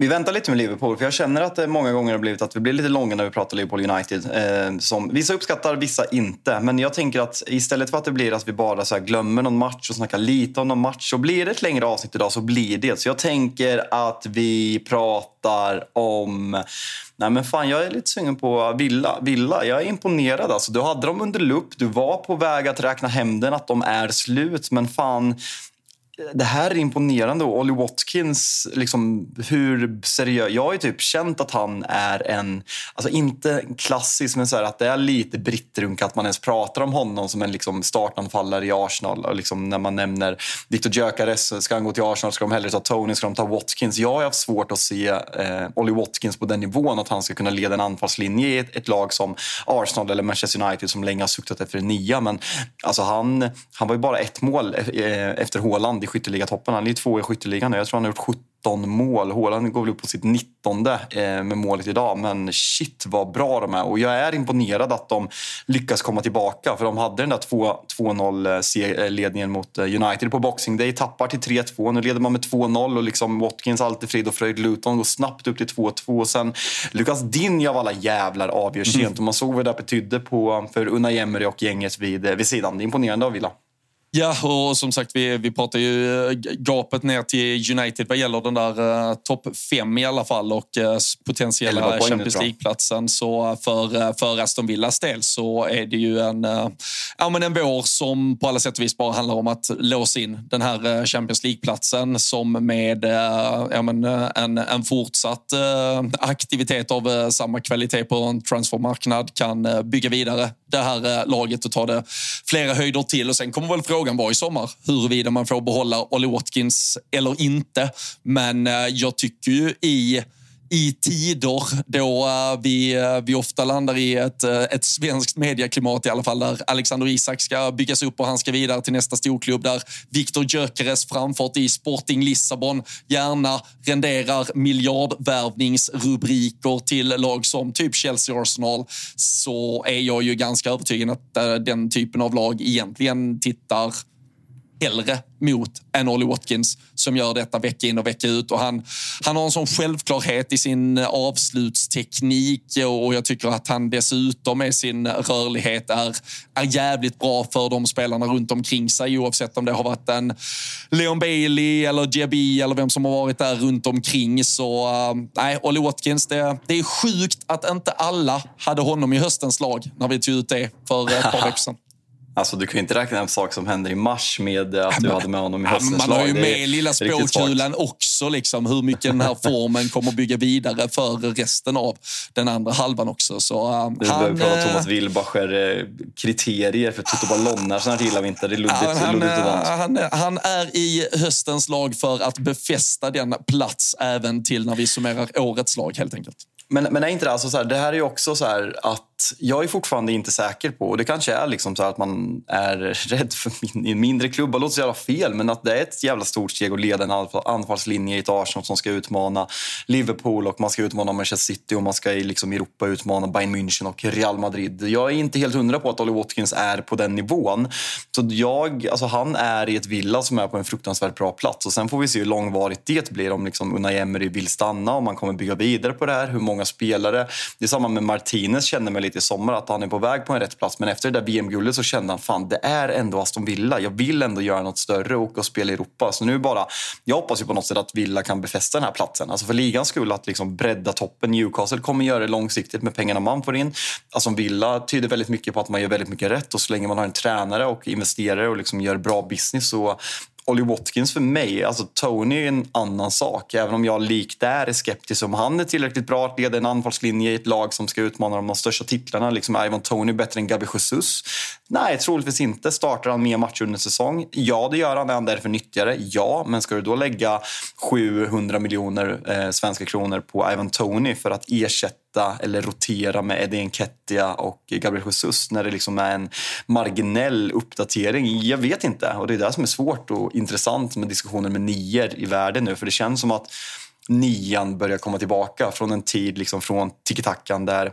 Vi väntar lite med Liverpool, för jag känner att det många gånger har blivit att vi blir lite långa när vi pratar Liverpool United. Eh, som vissa uppskattar, vissa inte. Men jag tänker att istället för att det blir att vi bara så glömmer någon match och snackar lite om någon match, så blir det ett längre avsnitt idag så blir det. Så jag tänker att vi pratar om Nej men fan, jag är lite sugen på Villa. Villa, jag är imponerad. Alltså, du hade dem under lupp, du var på väg att räkna hem den, att de är slut. Men fan, det här är imponerande. Och Ollie Watkins, liksom, hur seriös... Jag har ju typ känt att han är en, alltså inte klassisk, men så här, att det är lite brittrunk att man ens pratar om honom som en liksom, startanfallare i Arsenal. Och liksom, när man nämner Victor Gyökeres, ska han gå till Arsenal ska de hellre ta Tony, ska de ta Watkins? Jag har haft svårt att se eh, Ollie Watkins på den nivån, att han ska kunna leda en anfallslinje i ett, ett, lag som Arsenal eller Manchester United som länge har suktat efter en nia. Men alltså, han, han var ju bara ett mål eh, efter Haaland skytteligatoppen. Han är två i skytteligan nu. Jag tror han har gjort 17 mål. Haaland går väl upp på sitt 19 eh, med målet idag. Men shit vad bra de är. Och jag är imponerad att de lyckas komma tillbaka. För de hade den där 2-0-ledningen mot eh, United på Boxing Day. Tappar till 3-2. Nu leder man med 2-0 och liksom Watkins, alltid frid och fröjd. Luton går snabbt upp till 2-2. Sen Lukas Dinja av alla jävlar avgör sent. Mm. Och man såg vad det betydde på, för Unai Emery och gänget vid, vid sidan. Det är imponerande av Villa. Ja, och som sagt, vi, vi pratar ju eh, gapet ner till United vad gäller den där uh, topp fem i alla fall och uh, potentiella Champions League-platsen. Så för, uh, för Aston Villas del så är det ju en, uh, ja, men en vår som på alla sätt och vis bara handlar om att låsa in den här Champions League-platsen som med ja, men, en, en fortsatt aktivitet av samma kvalitet på en transfermarknad kan bygga vidare det här laget och ta det flera höjder till. Och sen kommer väl frågan Frågan var i sommar huruvida man får behålla Olle Watkins eller inte. Men eh, jag tycker ju i i tider då eh, vi, eh, vi ofta landar i ett, eh, ett svenskt medieklimat i alla fall där Alexander Isak ska byggas upp och han ska vidare till nästa storklubb där Viktor Gyökeres framfart i Sporting Lissabon gärna renderar miljardvärvningsrubriker till lag som typ Chelsea Arsenal så är jag ju ganska övertygad att den typen av lag egentligen tittar hellre mot än Ollie Watkins som gör detta vecka in och vecka ut. Och han, han har en sån självklarhet i sin avslutsteknik och jag tycker att han dessutom med sin rörlighet är, är jävligt bra för de spelarna runt omkring sig oavsett om det har varit en Leon Bailey eller Diaby eller vem som har varit där runt omkring. Så uh, nej, Ollie Watkins, det, det är sjukt att inte alla hade honom i höstens lag när vi tog ut det för ett par *laughs* veckor sedan. Alltså, du kan ju inte räkna en sak som hände i mars med att du hade med honom i höstens Man har ju med lilla spåkulan också, liksom, hur mycket den här *laughs* formen kommer att bygga vidare för resten av den andra halvan också. Så, um, du han, behöver prata Thomas Wilbacher, kriterier för Toto sånt här gillar vi inte. Det är luddigt, han, luddigt han, han är i höstens lag för att befästa den plats även till när vi summerar årets lag helt enkelt. Men, men är inte det, alltså så här, det här är ju också så att jag är fortfarande inte säker på, och det kanske är liksom så att man är *laughs* rädd för min, en mindre klubba, det låter så jävla fel, men att det är ett jävla stort steg att leda en anfallslinje i ett Arsenal som ska utmana Liverpool och man ska utmana Manchester City och man ska i liksom Europa utmana Bayern München och Real Madrid. Jag är inte helt hundra på att Oli Watkins är på den nivån. Så jag, alltså han är i ett villa som är på en fruktansvärt bra plats och sen får vi se hur långvarigt det blir om liksom Unai Emery vill stanna, om man kommer bygga vidare på det här, hur många spelare. Det är samma med Martinez, känner mig lite i sommar att han är på väg på en rätt plats. Men efter det där VM-guldet så kände han fan det är ändå Aston Villa. Jag vill ändå göra något större och åka och spela i Europa. Så nu bara, jag hoppas ju på något sätt att Villa kan befästa den här platsen. Alltså för ligans skull att liksom bredda toppen. Newcastle kommer göra det långsiktigt med pengarna man får in. Aston Villa tyder väldigt mycket på att man gör väldigt mycket rätt och så länge man har en tränare och investerare och liksom gör bra business så Olly Watkins för mig, alltså Tony är en annan sak. Även om jag likt där är skeptisk om han är tillräckligt bra att leda en anfallslinje i ett lag som ska utmana de största titlarna. Liksom är Ivan Tony bättre än Gabi Jesus? Nej, troligtvis inte. Startar han mer matcher under säsong? Ja, det gör han. Är han därför nyttigare? Ja, men ska du då lägga 700 miljoner eh, svenska kronor på Ivan Tony för att ersätta eller rotera med Eddie Nketiah och Gabriel Jesus när det liksom är en marginell uppdatering? Jag vet inte. Och Det är det som är svårt och intressant med diskussioner med nior i världen nu. För det känns som att nian börjar komma tillbaka från en tid liksom från tiki-takan där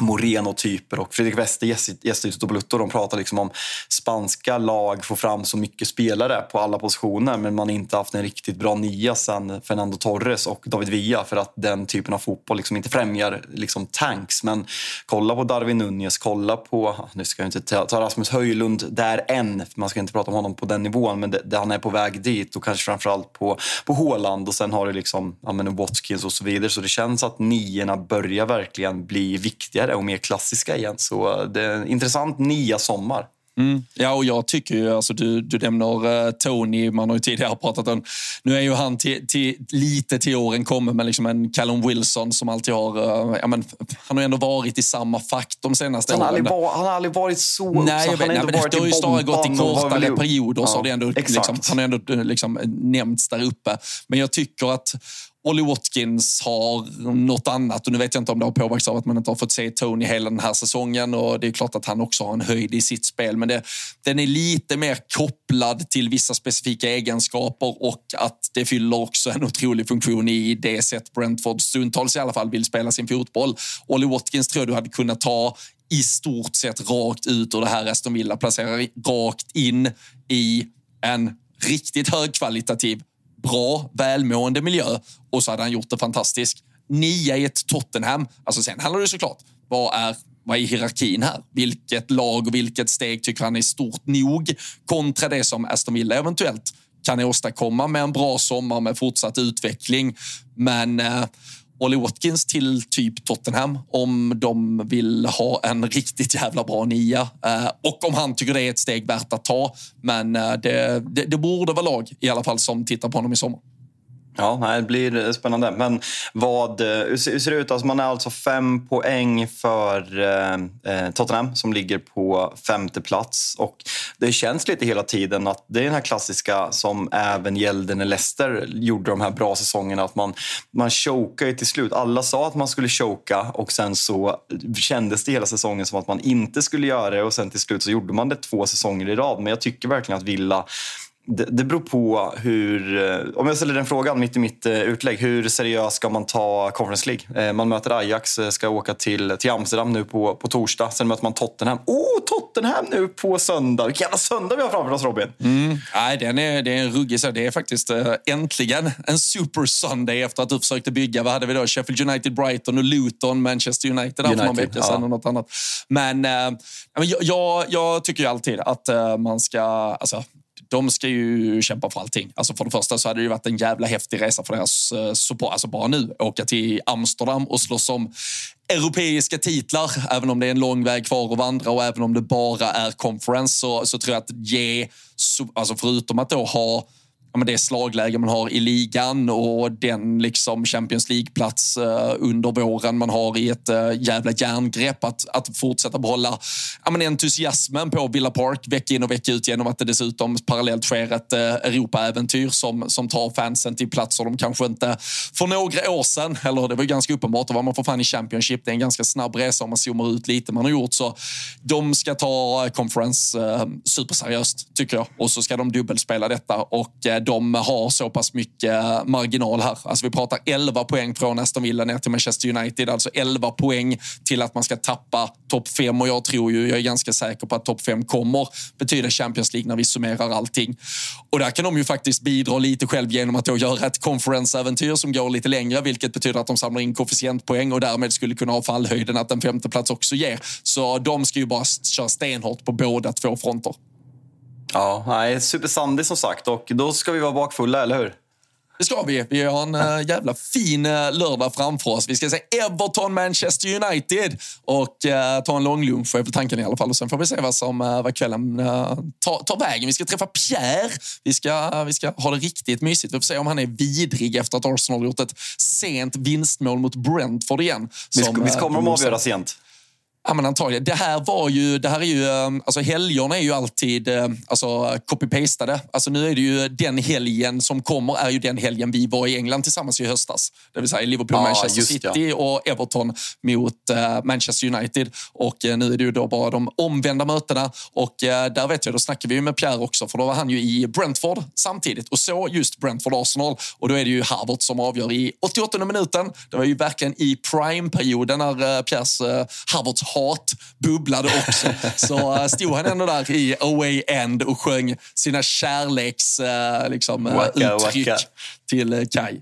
Moreno-typer och Fredrik Wester gästade i Toto De pratar liksom om spanska lag får fram så mycket spelare på alla positioner men man har inte haft en riktigt bra nia sen Fernando Torres och David Villa för att den typen av fotboll liksom inte främjar liksom tanks. Men kolla på Darwin Nunez, kolla på, nu ska jag inte ta Rasmus Höjlund där än, man ska inte prata om honom på den nivån men det, det, han är på väg dit och kanske framförallt på, på Håland och sen har du liksom ja, men Watkins och så vidare så det känns att niorna börjar verkligen bli viktigare och mer klassiska igen. Så det är en intressant nia sommar. Mm. Ja, och jag tycker ju, alltså du, du nämner uh, Tony, man har ju tidigare *laughs* pratat om, nu är ju han till, till, lite till åren kommen, men liksom en Callum Wilson som alltid har, uh, ja, men, han har ändå varit i samma fack de senaste han åren. Var, han har aldrig varit så... Nej, jag vet, nej, men det har ju snarare gått i kortare perioder, ja, så har det ändå, liksom, han har ändå liksom, nämnts där uppe. Men jag tycker att Ollie Watkins har något annat och nu vet jag inte om det har påverkats av att man inte har fått se Tony hela den här säsongen och det är klart att han också har en höjd i sitt spel men det, den är lite mer kopplad till vissa specifika egenskaper och att det fyller också en otrolig funktion i det sätt Brentford stundtals i alla fall vill spela sin fotboll. Ollie Watkins tror jag du hade kunnat ta i stort sett rakt ut ur det här Aston Villa, placera rakt in i en riktigt högkvalitativ bra, välmående miljö och så hade han gjort det fantastiskt. Nia i ett Tottenham. Alltså sen handlar det såklart, vad är vad är hierarkin här? Vilket lag och vilket steg tycker han är stort nog kontra det som Aston Villa eventuellt kan åstadkomma med en bra sommar med fortsatt utveckling. Men eh, Ollie Watkins till typ Tottenham om de vill ha en riktigt jävla bra nia. Eh, och om han tycker det är ett steg värt att ta. Men eh, det, det, det borde vara lag i alla fall som tittar på honom i sommar. Ja, det blir eh, spännande. Men vad, eh, hur ser det ut? Alltså man är alltså fem poäng för eh, eh, Tottenham som ligger på femte plats. Och det känns lite hela tiden att det är den här klassiska som även gällde när Leicester gjorde de här bra säsongerna. Att man, man chokar ju till slut. Alla sa att man skulle choka och sen så kändes det hela säsongen som att man inte skulle göra det och sen till slut så gjorde man det två säsonger i rad. Men jag tycker verkligen att Villa det, det beror på hur... Eh, om jag ställer den frågan mitt i mitt uh, utlägg. Hur seriöst ska man ta Conference League? Uh, man möter Ajax, ska åka till, till Amsterdam nu på, på torsdag. Sen möter man Tottenham. Oh, Tottenham nu på söndag! Vilken jävla söndag vi har framför oss, Robin! Mm. Nej, den är, det är en ruggig Det är faktiskt äntligen en super Sunday efter att du försökte bygga. Vad hade vi då? Sheffield United, Brighton och Luton, Manchester United, United för någon vecka sedan ja. och något annat. Men jag, jag, jag tycker ju alltid att man ska... Alltså, de ska ju kämpa för allting. Alltså för det första så hade det ju varit en jävla häftig resa för deras eh, support. Alltså bara nu, åka till Amsterdam och slåss om europeiska titlar. Även om det är en lång väg kvar att vandra och även om det bara är conference så, så tror jag att ge, alltså förutom att då ha ja, men det slagläge man har i ligan och den liksom Champions League-plats eh, under våren man har i ett eh, jävla järngrepp. Att, att fortsätta behålla ja, men entusiasmen på Villa Park vecka in och vecka ut genom att det dessutom parallellt sker ett eh, Europa-äventyr som, som tar fansen till platser de kanske inte för några år sedan, eller det var ju ganska uppenbart, då var man för fan i Championship. Det är en ganska snabb resa om man zoomar ut lite man har gjort. Så de ska ta eh, Conference eh, superseriöst, tycker jag. Och så ska de dubbelspela detta. Och eh, de har så pass mycket marginal här. Alltså vi pratar 11 poäng från Aston Villa ner till Manchester United. Alltså 11 poäng till att man ska tappa topp 5 och jag tror ju, jag är ganska säker på att topp 5 kommer betyda Champions League när vi summerar allting. Och där kan de ju faktiskt bidra lite själv genom att då göra ett conference-äventyr som går lite längre, vilket betyder att de samlar in koefficientpoäng och därmed skulle kunna ha fallhöjden att en femteplats också ger. Så de ska ju bara köra stenhårt på båda två fronter. Ja, nej, supersandig som sagt och då ska vi vara bakfulla, eller hur? Det ska vi. Vi har en äh, jävla fin äh, lördag framför oss. Vi ska se Everton, Manchester United och äh, ta en lång lunch, är väl tanken i alla fall. Och sen får vi se vad, som, vad kvällen tar, tar vägen. Vi ska träffa Pierre. Vi ska, vi ska ha det riktigt mysigt. Vi får se om han är vidrig efter att Arsenal gjort ett sent vinstmål mot Brentford igen. Som, visst kommer de avgöra sent? Ja, men antagligen. Det här var ju, det här är ju, ehm, alltså helgerna är ju alltid ehm, alltså, copy-pastade. Alltså nu är det ju den helgen som kommer är ju den helgen vi var i England tillsammans i höstas. Det vill säga Liverpool, ja, Manchester City ja. och Everton mot uh, Manchester United. Och uh, nu är det ju då bara de omvända mötena. Och uh, där vet jag, då snackar vi med Pierre också, för då var han ju i Brentford samtidigt och så just Brentford-Arsenal. Och då är det ju Harvard som avgör i 88 minuten. Det var ju verkligen i prime-perioden när Pierres Harvards hat bubblade också. Så uh, stod han ändå där i away end och sjöng sina kärleks uh, liksom, waka, uttryck waka. till Kai.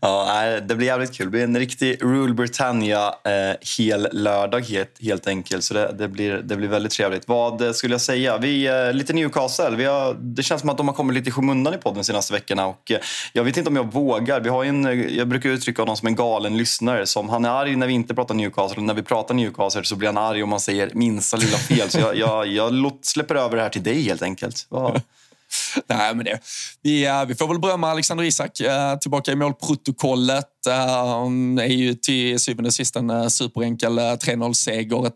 Ja, det blir jävligt kul. Det blir en riktig Rule Britannia eh, hel lördag helt, helt enkelt. Så det, det, blir, det blir väldigt trevligt. Vad skulle jag säga? Vi, eh, lite Newcastle. Vi har, det känns som att de har kommit lite i skymundan i podden de senaste veckorna. Och, eh, jag vet inte om jag vågar. Vi har en, eh, jag brukar uttrycka honom som en galen lyssnare. Som han är arg när vi inte pratar Newcastle. och När vi pratar Newcastle så blir han arg om man säger minsta lilla fel. Så jag, jag, jag släpper över det här till dig helt enkelt. Vad, *laughs* Nej, men det, vi, eh, vi får väl berömma Alexander Isak eh, tillbaka i målprotokollet. Det han är ju till syvende och sist en superenkel 3-0-seger.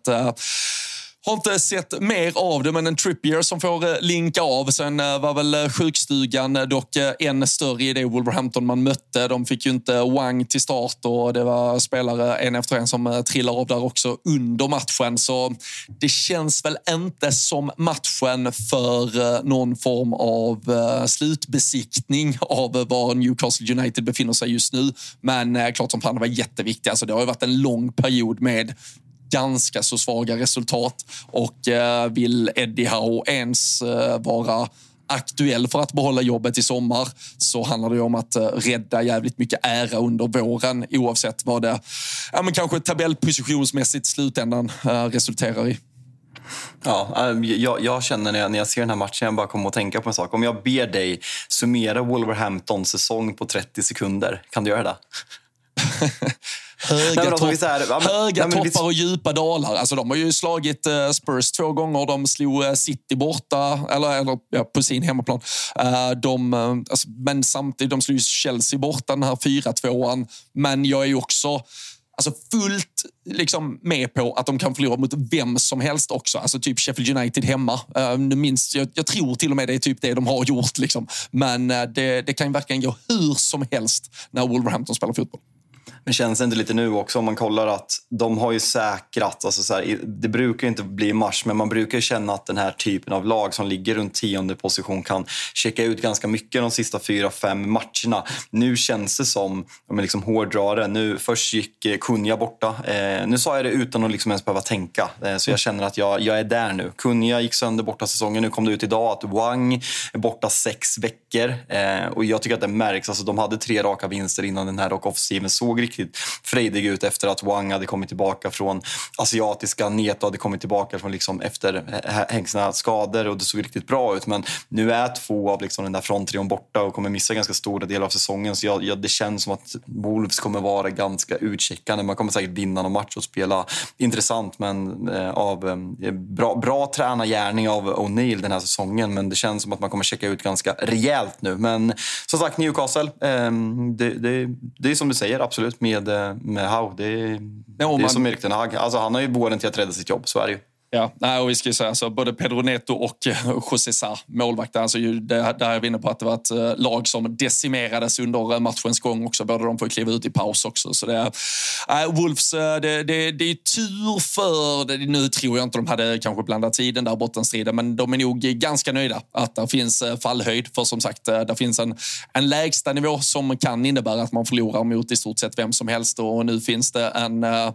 Har inte sett mer av det, men en Trippier som får eh, linka av. Sen eh, var väl eh, sjukstugan dock än större i det Wolverhampton man mötte. De fick ju inte Wang till start och det var spelare en efter en som trillar av där också under matchen. Så det känns väl inte som matchen för någon form av slutbesiktning av var Newcastle United befinner sig just nu. Men klart som fan det var jätteviktigt. Alltså, det har ju varit en lång period med ganska så svaga resultat. Och eh, vill Eddie Howe ens eh, vara aktuell för att behålla jobbet i sommar så handlar det om att eh, rädda jävligt mycket ära under våren oavsett vad det ja, men kanske tabellpositionsmässigt slutändan eh, resulterar i. Ja, eh, jag, jag, känner när jag, när jag ser den här matchen, jag bara kommer att tänka på en sak. Om jag ber dig summera Wolverhamptons säsong på 30 sekunder, kan du göra det? Höga, nej, topp, här, ja, höga nej, toppar och djupa dalar. Alltså, de har ju slagit uh, Spurs två gånger. De slog uh, City borta, eller, eller ja, på sin hemmaplan. Uh, de, alltså, men samtidigt, de slog Chelsea borta den här 4-2an. Men jag är ju också alltså fullt liksom med på att de kan förlora mot vem som helst också. Alltså typ Sheffield United hemma. Uh, minst, jag, jag, tror till och med det är typ det de har gjort. Liksom. Men uh, det, det kan verkligen gå hur som helst när Wolverhampton spelar fotboll. Men känns det inte lite nu också om man kollar att de har ju säkrat, alltså så här, det brukar inte bli mars, men man brukar känna att den här typen av lag som ligger runt tionde position kan checka ut ganska mycket de sista fyra, fem matcherna. Nu känns det som, om jag liksom hårdrar det, nu först gick eh, Kunja borta. Eh, nu sa jag det utan att liksom ens behöva tänka, eh, så jag känner att jag, jag är där nu. Kunja gick sönder borta säsongen, nu kom det ut idag att Wang är borta sex veckor eh, och jag tycker att det märks. Alltså, de hade tre raka vinster innan den här och offensiven såg riktigt frejdig ut efter att Wang hade kommit tillbaka från asiatiska. Neto hade kommit tillbaka från liksom efter hängsna skador och det såg riktigt bra ut. Men nu är två av liksom den där fronttrion borta och kommer missa ganska stora delar av säsongen. Så jag, jag, det känns som att Wolves kommer vara ganska utcheckande. Man kommer säkert vinna någon match och spela intressant men eh, av eh, bra, bra tränargärning av O'Neill den här säsongen. Men det känns som att man kommer checka ut ganska rejält nu. Men som sagt, Newcastle. Eh, det, det, det är som du säger, absolut med, med Howe. Det, ja, det är som Erik Ten Hag. Alltså, han har ju våren till att rädda sitt jobb, så är det ju. Ja, nej, och vi ska ju säga alltså, både Pedro Neto och eh, José Sá, målvakten, alltså, det, här är vi inne på att det var ett eh, lag som decimerades under eh, matchens gång också. Båda de får kliva ut i paus också. Så det, äh, Wolves, det, det, det är tur för... Det, nu tror jag inte de hade kanske blandat tiden där bottenstriden, men de är nog ganska nöjda att det finns fallhöjd. För som sagt, det finns en, en lägsta nivå som kan innebära att man förlorar mot i stort sett vem som helst. Och nu finns det en uh,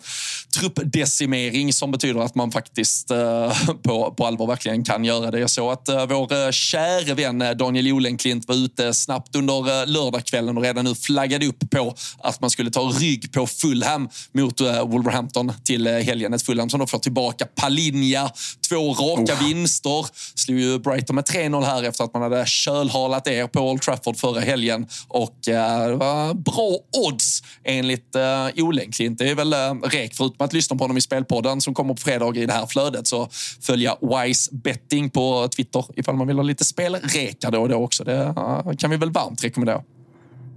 truppdecimering som betyder att man faktiskt faktiskt eh, *laughs* på, på allvar verkligen kan göra det. Jag såg att eh, vår eh, käre vän Daniel Olenklint var ute snabbt under lördagskvällen och redan nu flaggade upp på att man skulle ta rygg på Fulham mot Wolverhampton till helgen. Ett Fulham som då får tillbaka Palinja, två raka oh. vinster. Slog ju Brighton med 3-0 här efter att man hade kölhalat er på Old Trafford förra helgen. Och det var bra odds enligt Olenklint. Det är väl rek, förutom att lyssna på honom i Spelpodden som kommer på fredag i det här flödet flödet så följa Wise Betting på Twitter ifall man vill ha lite spelreka då och då också. Det kan vi väl varmt rekommendera.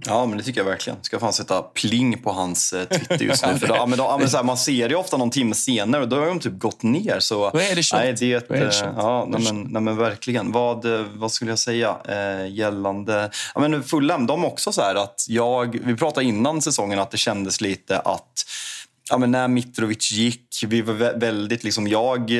Ja, men det tycker jag verkligen. Ska fan sätta pling på hans eh, Twitter just nu. *laughs* För då, men då, men så här, man ser det ofta någon timme senare och då har de typ gått ner. Så, då är det kört. Nej, det, är det ja, nej, men, nej, men verkligen. Vad, eh, vad skulle jag säga eh, gällande... Ja, men Fulham, de också så här att jag... Vi pratade innan säsongen att det kändes lite att ja, men när Mitrovic gick, vi var väldigt, liksom, jag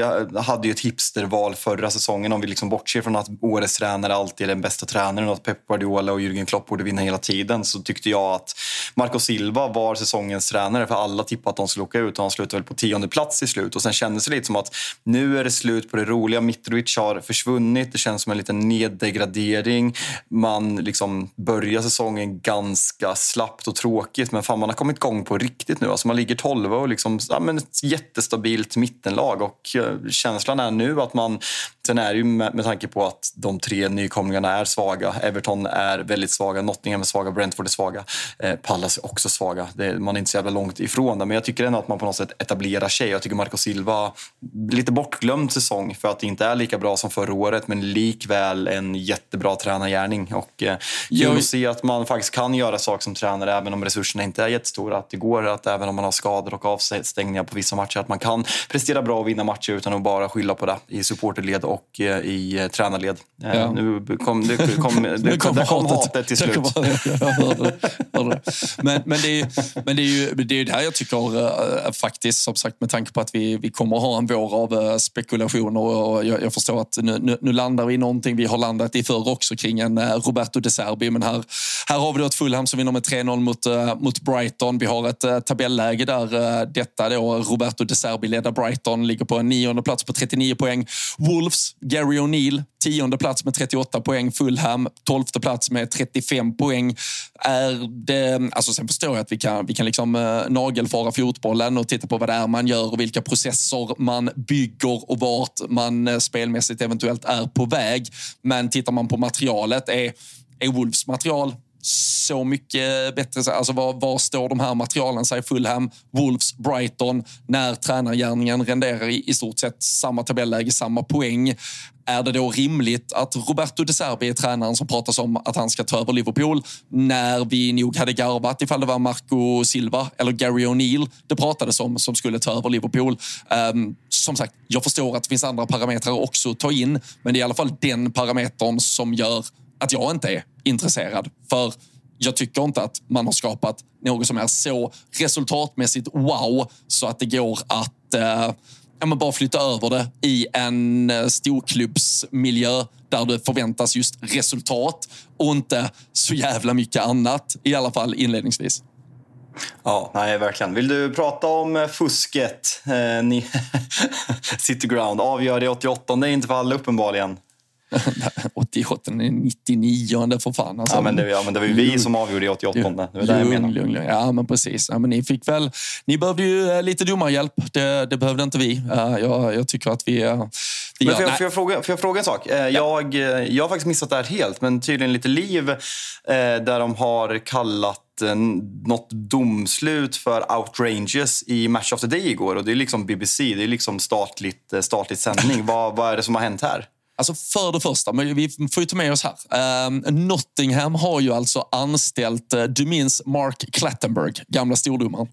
hade ju ett hipsterval förra säsongen om vi liksom bortser från att årets tränare alltid är den bästa tränaren och att Pep Guardiola och Jürgen Klopp borde vinna hela tiden så tyckte jag att Marco Silva var säsongens tränare för alla tippade att de skulle åka ut och han slutade väl på tionde plats i slut och sen kändes det lite som att nu är det slut på det roliga. Mitrovic har försvunnit, det känns som en liten neddegradering. Man liksom börjar säsongen ganska slappt och tråkigt men fan man har kommit igång på riktigt nu. Alltså man ligger 12 och liksom, ja, men ett jättestabilt mittenlag. Och eh, känslan är nu att man... Sen är det ju med, med tanke på att de tre nykomlingarna är svaga. Everton är väldigt svaga, Nottingham är svaga, Brentford är svaga. Eh, Pallas är också svaga. Det, man är inte så jävla långt ifrån det. Men jag tycker ändå att man på något sätt etablerar sig. Jag tycker Marco Silva, lite bortglömd säsong för att det inte är lika bra som förra året. Men likväl en jättebra tränargärning. Och eh, kul att se att man faktiskt kan göra saker som tränare även om resurserna inte är jättestora. Att det går att även om man har skador och avstängningar på vissa matcher. Att man kan prestera bra och vinna matcher utan att bara skylla på det i supporterled och eh, i eh, tränarled. Eh, ja. Nu kom, det, kom, *laughs* det, det kom, kom hatet till slut. men, men, det är, men det är ju det, är det här jag tycker faktiskt, som sagt med tanke på att vi, vi kommer ha en vår av spekulationer och jag, jag förstår att nu, nu, nu, landar vi i någonting vi har landat i förr också kring en Roberto De Serbi. Men här, här har vi då ett Fulham som vinner med 3-0 mot, mot Brighton. Vi har ett tabelläge där detta då Roberto De Serbi ledda Brighton ligger på en nionde plats på 39 poäng. Wolves, Gary O'Neill, tionde plats med 38 poäng. Fulham, tolfte plats med 35 poäng. Är det, alltså sen förstår jag att vi kan, vi kan liksom eh, nagelfara fotbollen och titta på vad det är man gör och vilka processer man bygger och vart man eh, spelmässigt eventuellt är på väg. Men tittar man på materialet, är, är Wolves material så mycket bättre. Alltså var, var står de här materialen sig? Fulham, Wolves, Brighton när tränargärningen renderar i, i stort sett samma tabelläge, samma poäng. Är det då rimligt att Roberto De Serbi är tränaren som pratas om att han ska ta över Liverpool när vi nog hade garvat ifall det var Marco Silva eller Gary O'Neill det pratades om som skulle ta över Liverpool. Um, som sagt, jag förstår att det finns andra parametrar också att ta in, men det är i alla fall den parametern som gör att jag inte är intresserad. För jag tycker inte att man har skapat något som är så resultatmässigt wow så att det går att eh, ja, men bara flytta över det i en eh, storklubbsmiljö där det förväntas just resultat och inte så jävla mycket annat, i alla fall inledningsvis. Ja, nej, verkligen. Vill du prata om eh, fusket? Eh, ni... *laughs* City Ground avgör i 88, intervall uppenbarligen. 88, 99 för fan. Alltså, ja, men det, ja, men det var ju vi som avgjorde i 88. Det var det jag menade. Ja, men precis. Ja, men ni, fick väl, ni behövde ju eh, lite domarhjälp. Det, det behövde inte vi. Jag, jag tycker att vi... Eh, vi men får, jag, får, jag fråga, får jag fråga en sak? Eh, jag, jag har faktiskt missat det här helt, men tydligen lite liv där de har kallat något domslut för outrageous i Match of the Day igår. Och Det är liksom BBC, det är liksom statligt, statligt sändning. *laughs* vad, vad är det som har hänt här? Alltså för det första, men vi får ju ta med oss här. Uh, Nottingham har ju alltså anställt, uh, du minns Mark Clattenburg, gamla stordomaren?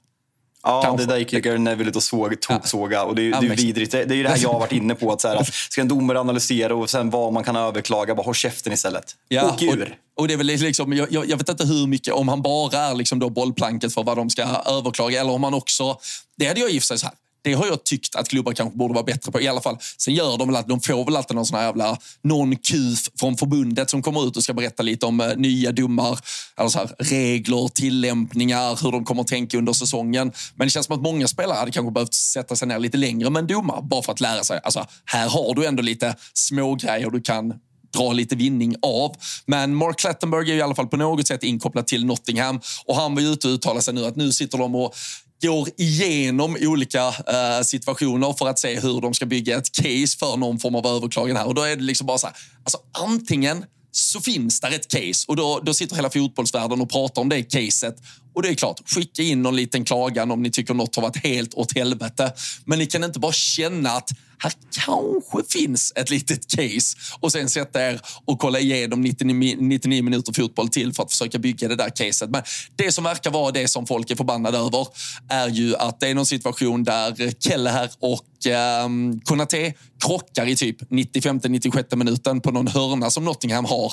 Ja, Kanske. det där gick ju Gary Neville ut och såg, toksåga. Och det, är, det är vidrigt. Det, är ju det här jag har varit inne på. Att så här, *laughs* ska en domare analysera och sen vad man kan överklaga, bara håll käften istället. Ja, Åk ur. Och, och det är väl liksom, jag, jag, vet inte hur mycket, om han bara är liksom då bollplanket för vad de ska överklaga eller om han också... Det hade jag i och för sig så här, det har jag tyckt att klubbar kanske borde vara bättre på. I alla fall. Sen gör de väl att de får väl alltid någon sån här jävla någon kuf från förbundet som kommer ut och ska berätta lite om eh, nya domar, alltså här, regler, tillämpningar, hur de kommer att tänka under säsongen. Men det känns som att många spelare hade kanske behövt sätta sig ner lite längre med en domare bara för att lära sig. Alltså, här har du ändå lite smågrejer du kan dra lite vinning av. Men Mark Clattenburg är i alla fall på något sätt inkopplad till Nottingham och han var ju ute och uttalade sig nu att nu sitter de och går igenom olika eh, situationer för att se hur de ska bygga ett case för någon form av överklagan här. Och då är det liksom bara så här, alltså antingen så finns där ett case och då, då sitter hela fotbollsvärlden och pratar om det caset. Och det är klart, skicka in någon liten klagan om ni tycker något har varit helt åt helvete. Men ni kan inte bara känna att här kanske finns ett litet case och sen sätta er och kolla igenom 99, 99 minuter fotboll till för att försöka bygga det där caset. Men det som verkar vara det som folk är förbannade över är ju att det är någon situation där Kelleher och eh, Konate krockar i typ 95-96 minuten på någon hörna som Nottingham har.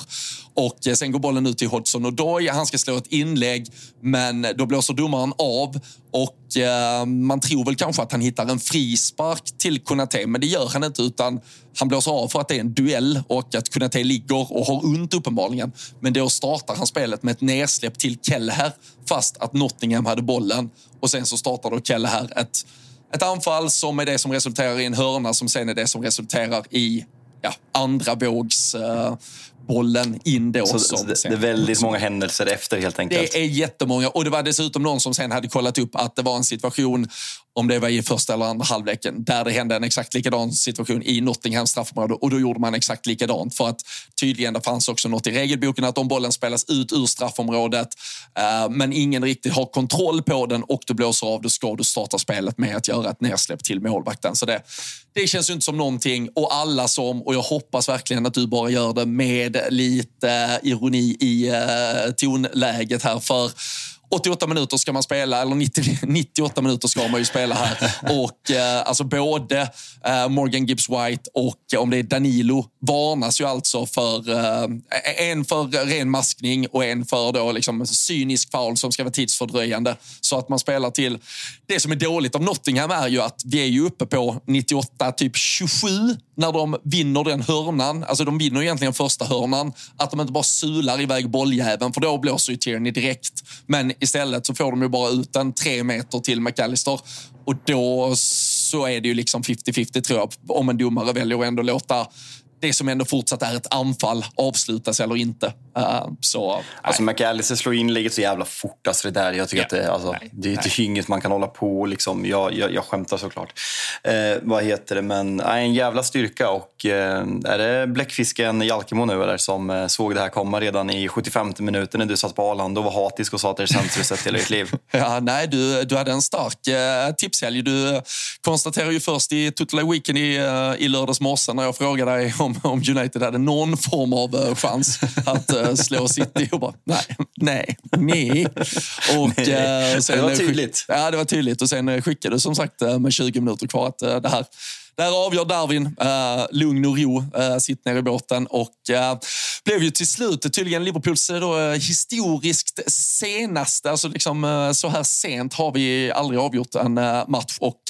Och eh, sen går bollen ut till Hodgson och Doy. Han ska slå ett inlägg, men men då blåser domaren av och eh, man tror väl kanske att han hittar en frispark till Konate, men det gör han inte utan han blåser av för att det är en duell och att Konate ligger och har ont uppenbarligen. Men då startar han spelet med ett nedsläpp till Kelleher fast att Nottingham hade bollen och sen så startar då Kelleher ett, ett anfall som är det som resulterar i en hörna som sen är det som resulterar i ja, andra vågs uh, bollen in då. Så, så det, är väldigt många händelser efter helt enkelt? Det är jättemånga och det var dessutom någon som sen hade kollat upp att det var en situation om det var i första eller andra halvleken, där det hände en exakt likadan situation i Nottinghams straffområde och då gjorde man exakt likadant för att tydligen det fanns också något i regelboken att om bollen spelas ut ur straffområdet eh, men ingen riktigt har kontroll på den och du blåser av, då ska du starta spelet med att göra ett nedsläpp till målvakten. Så det, det känns ju inte som någonting och alla som, och jag hoppas verkligen att du bara gör det med lite ironi i eh, tonläget här för 88 minuter ska man spela, eller 90, 98 *laughs* minuter ska man ju spela här. *laughs* Och eh, alltså både eh, Morgan Gibbs White och eh, om det är Danilo varnas ju alltså för eh, en för ren maskning och en för då liksom cynisk foul som ska vara tidsfördröjande. Så att man spelar till... Det som är dåligt av Nottingham är ju att vi är ju uppe på 98, typ 27 när de vinner den hörnan. Alltså de vinner egentligen första hörnan. Att de inte bara sular iväg bolljäveln för då blåser ju Tierney direkt. Men istället så får de ju bara ut den tre meter till McAllister. Och då så är det ju liksom 50-50 tror jag, om en domare väljer att ändå låta det som ändå fortsatt är ett anfall avslutas eller inte. Uh, så, alltså McAllister slår inlägget så jävla fort. Alltså det där, jag tycker yeah. att det, alltså, nej, det, det är inget man kan hålla på liksom. Jag, jag, jag skämtar såklart. Eh, vad heter det? Men nej, en jävla styrka. Och, eh, är det bläckfisken Jalkemo nu eller, som eh, såg det här komma redan i 75 minuten när du satt på Arlanda och var hatisk och sa att det är det sämsta du sett hela ditt liv? *laughs* ja, nej, du, du hade en stark eh, tipshelg. Du konstaterade ju först i Tutla Weekend i, uh, i lördags morse när jag frågade dig om om, *laughs* om United hade någon form av uh, chans att uh, slå City och bara nej, nej, nej. Och, nej. sen, det var tydligt. Ja, det var tydligt. Och sen skickade som sagt med 20 minuter kvar att det här där avgör Darwin. eh, lugn och ro. eh, sitt ner i båten. Och eh, blev ju till slut tydligen Liverpools eh, då, eh, historiskt senaste. Alltså liksom, eh, så här sent har vi aldrig avgjort en match. Och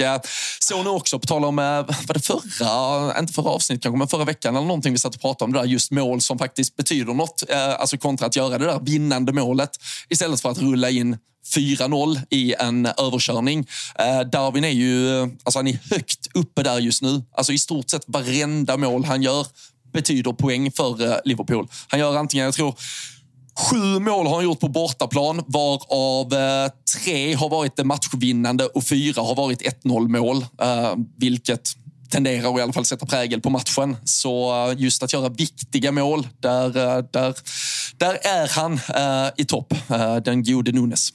så nu också, på tal om, var det förra, inte förra avsnittet kanske, men förra veckan eller någonting vi satt och pratade om det där, just mål som faktiskt betyder något. alltså kontra att göra det där vinnande målet istället för att rulla in 4-0 i en överkörning. Eh, Darwin är ju alltså han är högt uppe där just nu. Alltså I stort sett varenda mål han gör betyder poäng för eh, Liverpool. Han gör antingen, jag tror, Sju mål har han gjort på bortaplan, varav eh, tre har varit matchvinnande och fyra har varit 1-0 mål. Eh, vilket tenderar att i alla fall sätta prägel på matchen. Så just att göra viktiga mål, där, där, där är han i topp, den gode Nunes.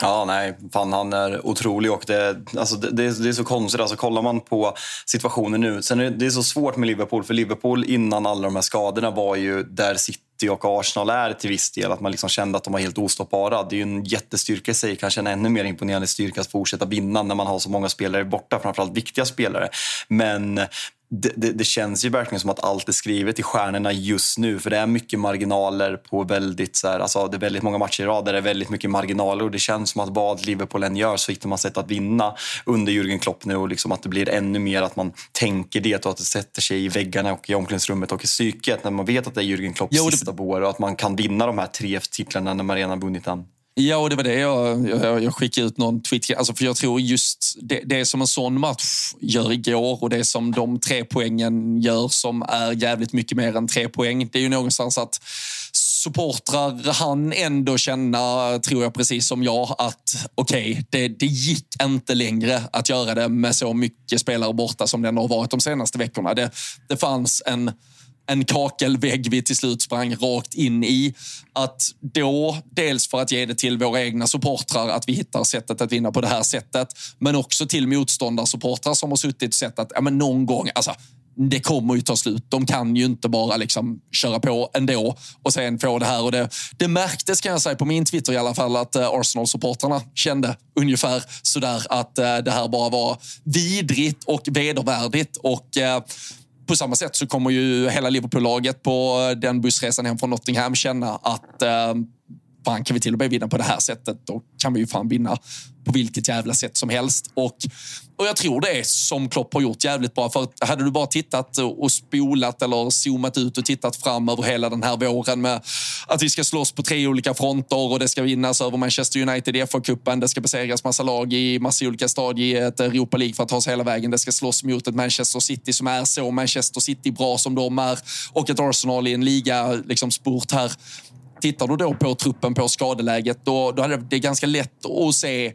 Ja, nej, fan han är otrolig och det, alltså det, det, är så konstigt. Alltså, kollar man på situationen nu, sen är det, det är så svårt med Liverpool, för Liverpool innan alla de här skadorna var ju där City och Arsenal är till viss del. Att man liksom kände att de var helt ostoppbara. Det är ju en jättestyrka i sig, kanske en ännu mer imponerande styrka att fortsätta vinna när man har så många spelare borta, framförallt viktiga spelare. Men det, det, det, känns ju verkligen som att allt är skrivet i stjärnorna just nu. För det är mycket marginaler på väldigt, så här, alltså det är väldigt många matcher i rad där det är väldigt mycket marginaler. Och det känns som att vad Liverpool än gör så hittar man sätt att vinna under Jürgen Klopp nu. Och liksom att det blir ännu mer att man tänker det och att det sätter sig i väggarna och i omklädningsrummet och i psyket. När man vet att det är Jürgen Klopps jo, det... sista år och att man kan vinna de här tre titlarna när man redan vunnit den. Ja, och det var det jag, jag, jag skickade ut någon tweet. Alltså, för jag tror just det, det som en sån match gör igår och det som de tre poängen gör som är jävligt mycket mer än tre poäng. Det är ju någonstans att supportrar han ändå känna, tror jag precis som jag, att okej, okay, det, det gick inte längre att göra det med så mycket spelare borta som det har varit de senaste veckorna. Det, det fanns en en kakelvägg vi till slut sprang rakt in i. Att då, dels för att ge det till våra egna supportrar att vi hittar sättet att vinna på det här sättet, men också till motståndarsupportrar som har suttit och sett att ja, men någon gång, alltså, det kommer ju ta slut. De kan ju inte bara liksom köra på ändå och sen få det här. Och det, det märktes kan jag säga på min Twitter i alla fall att eh, Arsenal-supportrarna kände ungefär sådär att eh, det här bara var vidrigt och vedervärdigt. Och, eh, på samma sätt så kommer ju hela Liverpool-laget på eh, den bussresan hem från Nottingham känna att eh, fan, kan vi till och med vinna på det här sättet, då kan vi ju fan vinna på vilket jävla sätt som helst. Och, och jag tror det är som Klopp har gjort jävligt bra. För hade du bara tittat och spolat eller zoomat ut och tittat fram över hela den här våren med att vi ska slåss på tre olika fronter och det ska vinnas över Manchester United i FA-cupen. Det ska besegras massa lag i massa olika stadier i ett Europa League för att ta sig hela vägen. Det ska slåss mot ett Manchester City som är så Manchester City bra som de är och ett Arsenal i en liga liksom sport här Tittar du då på truppen, på skadeläget, då, då är det ganska lätt att se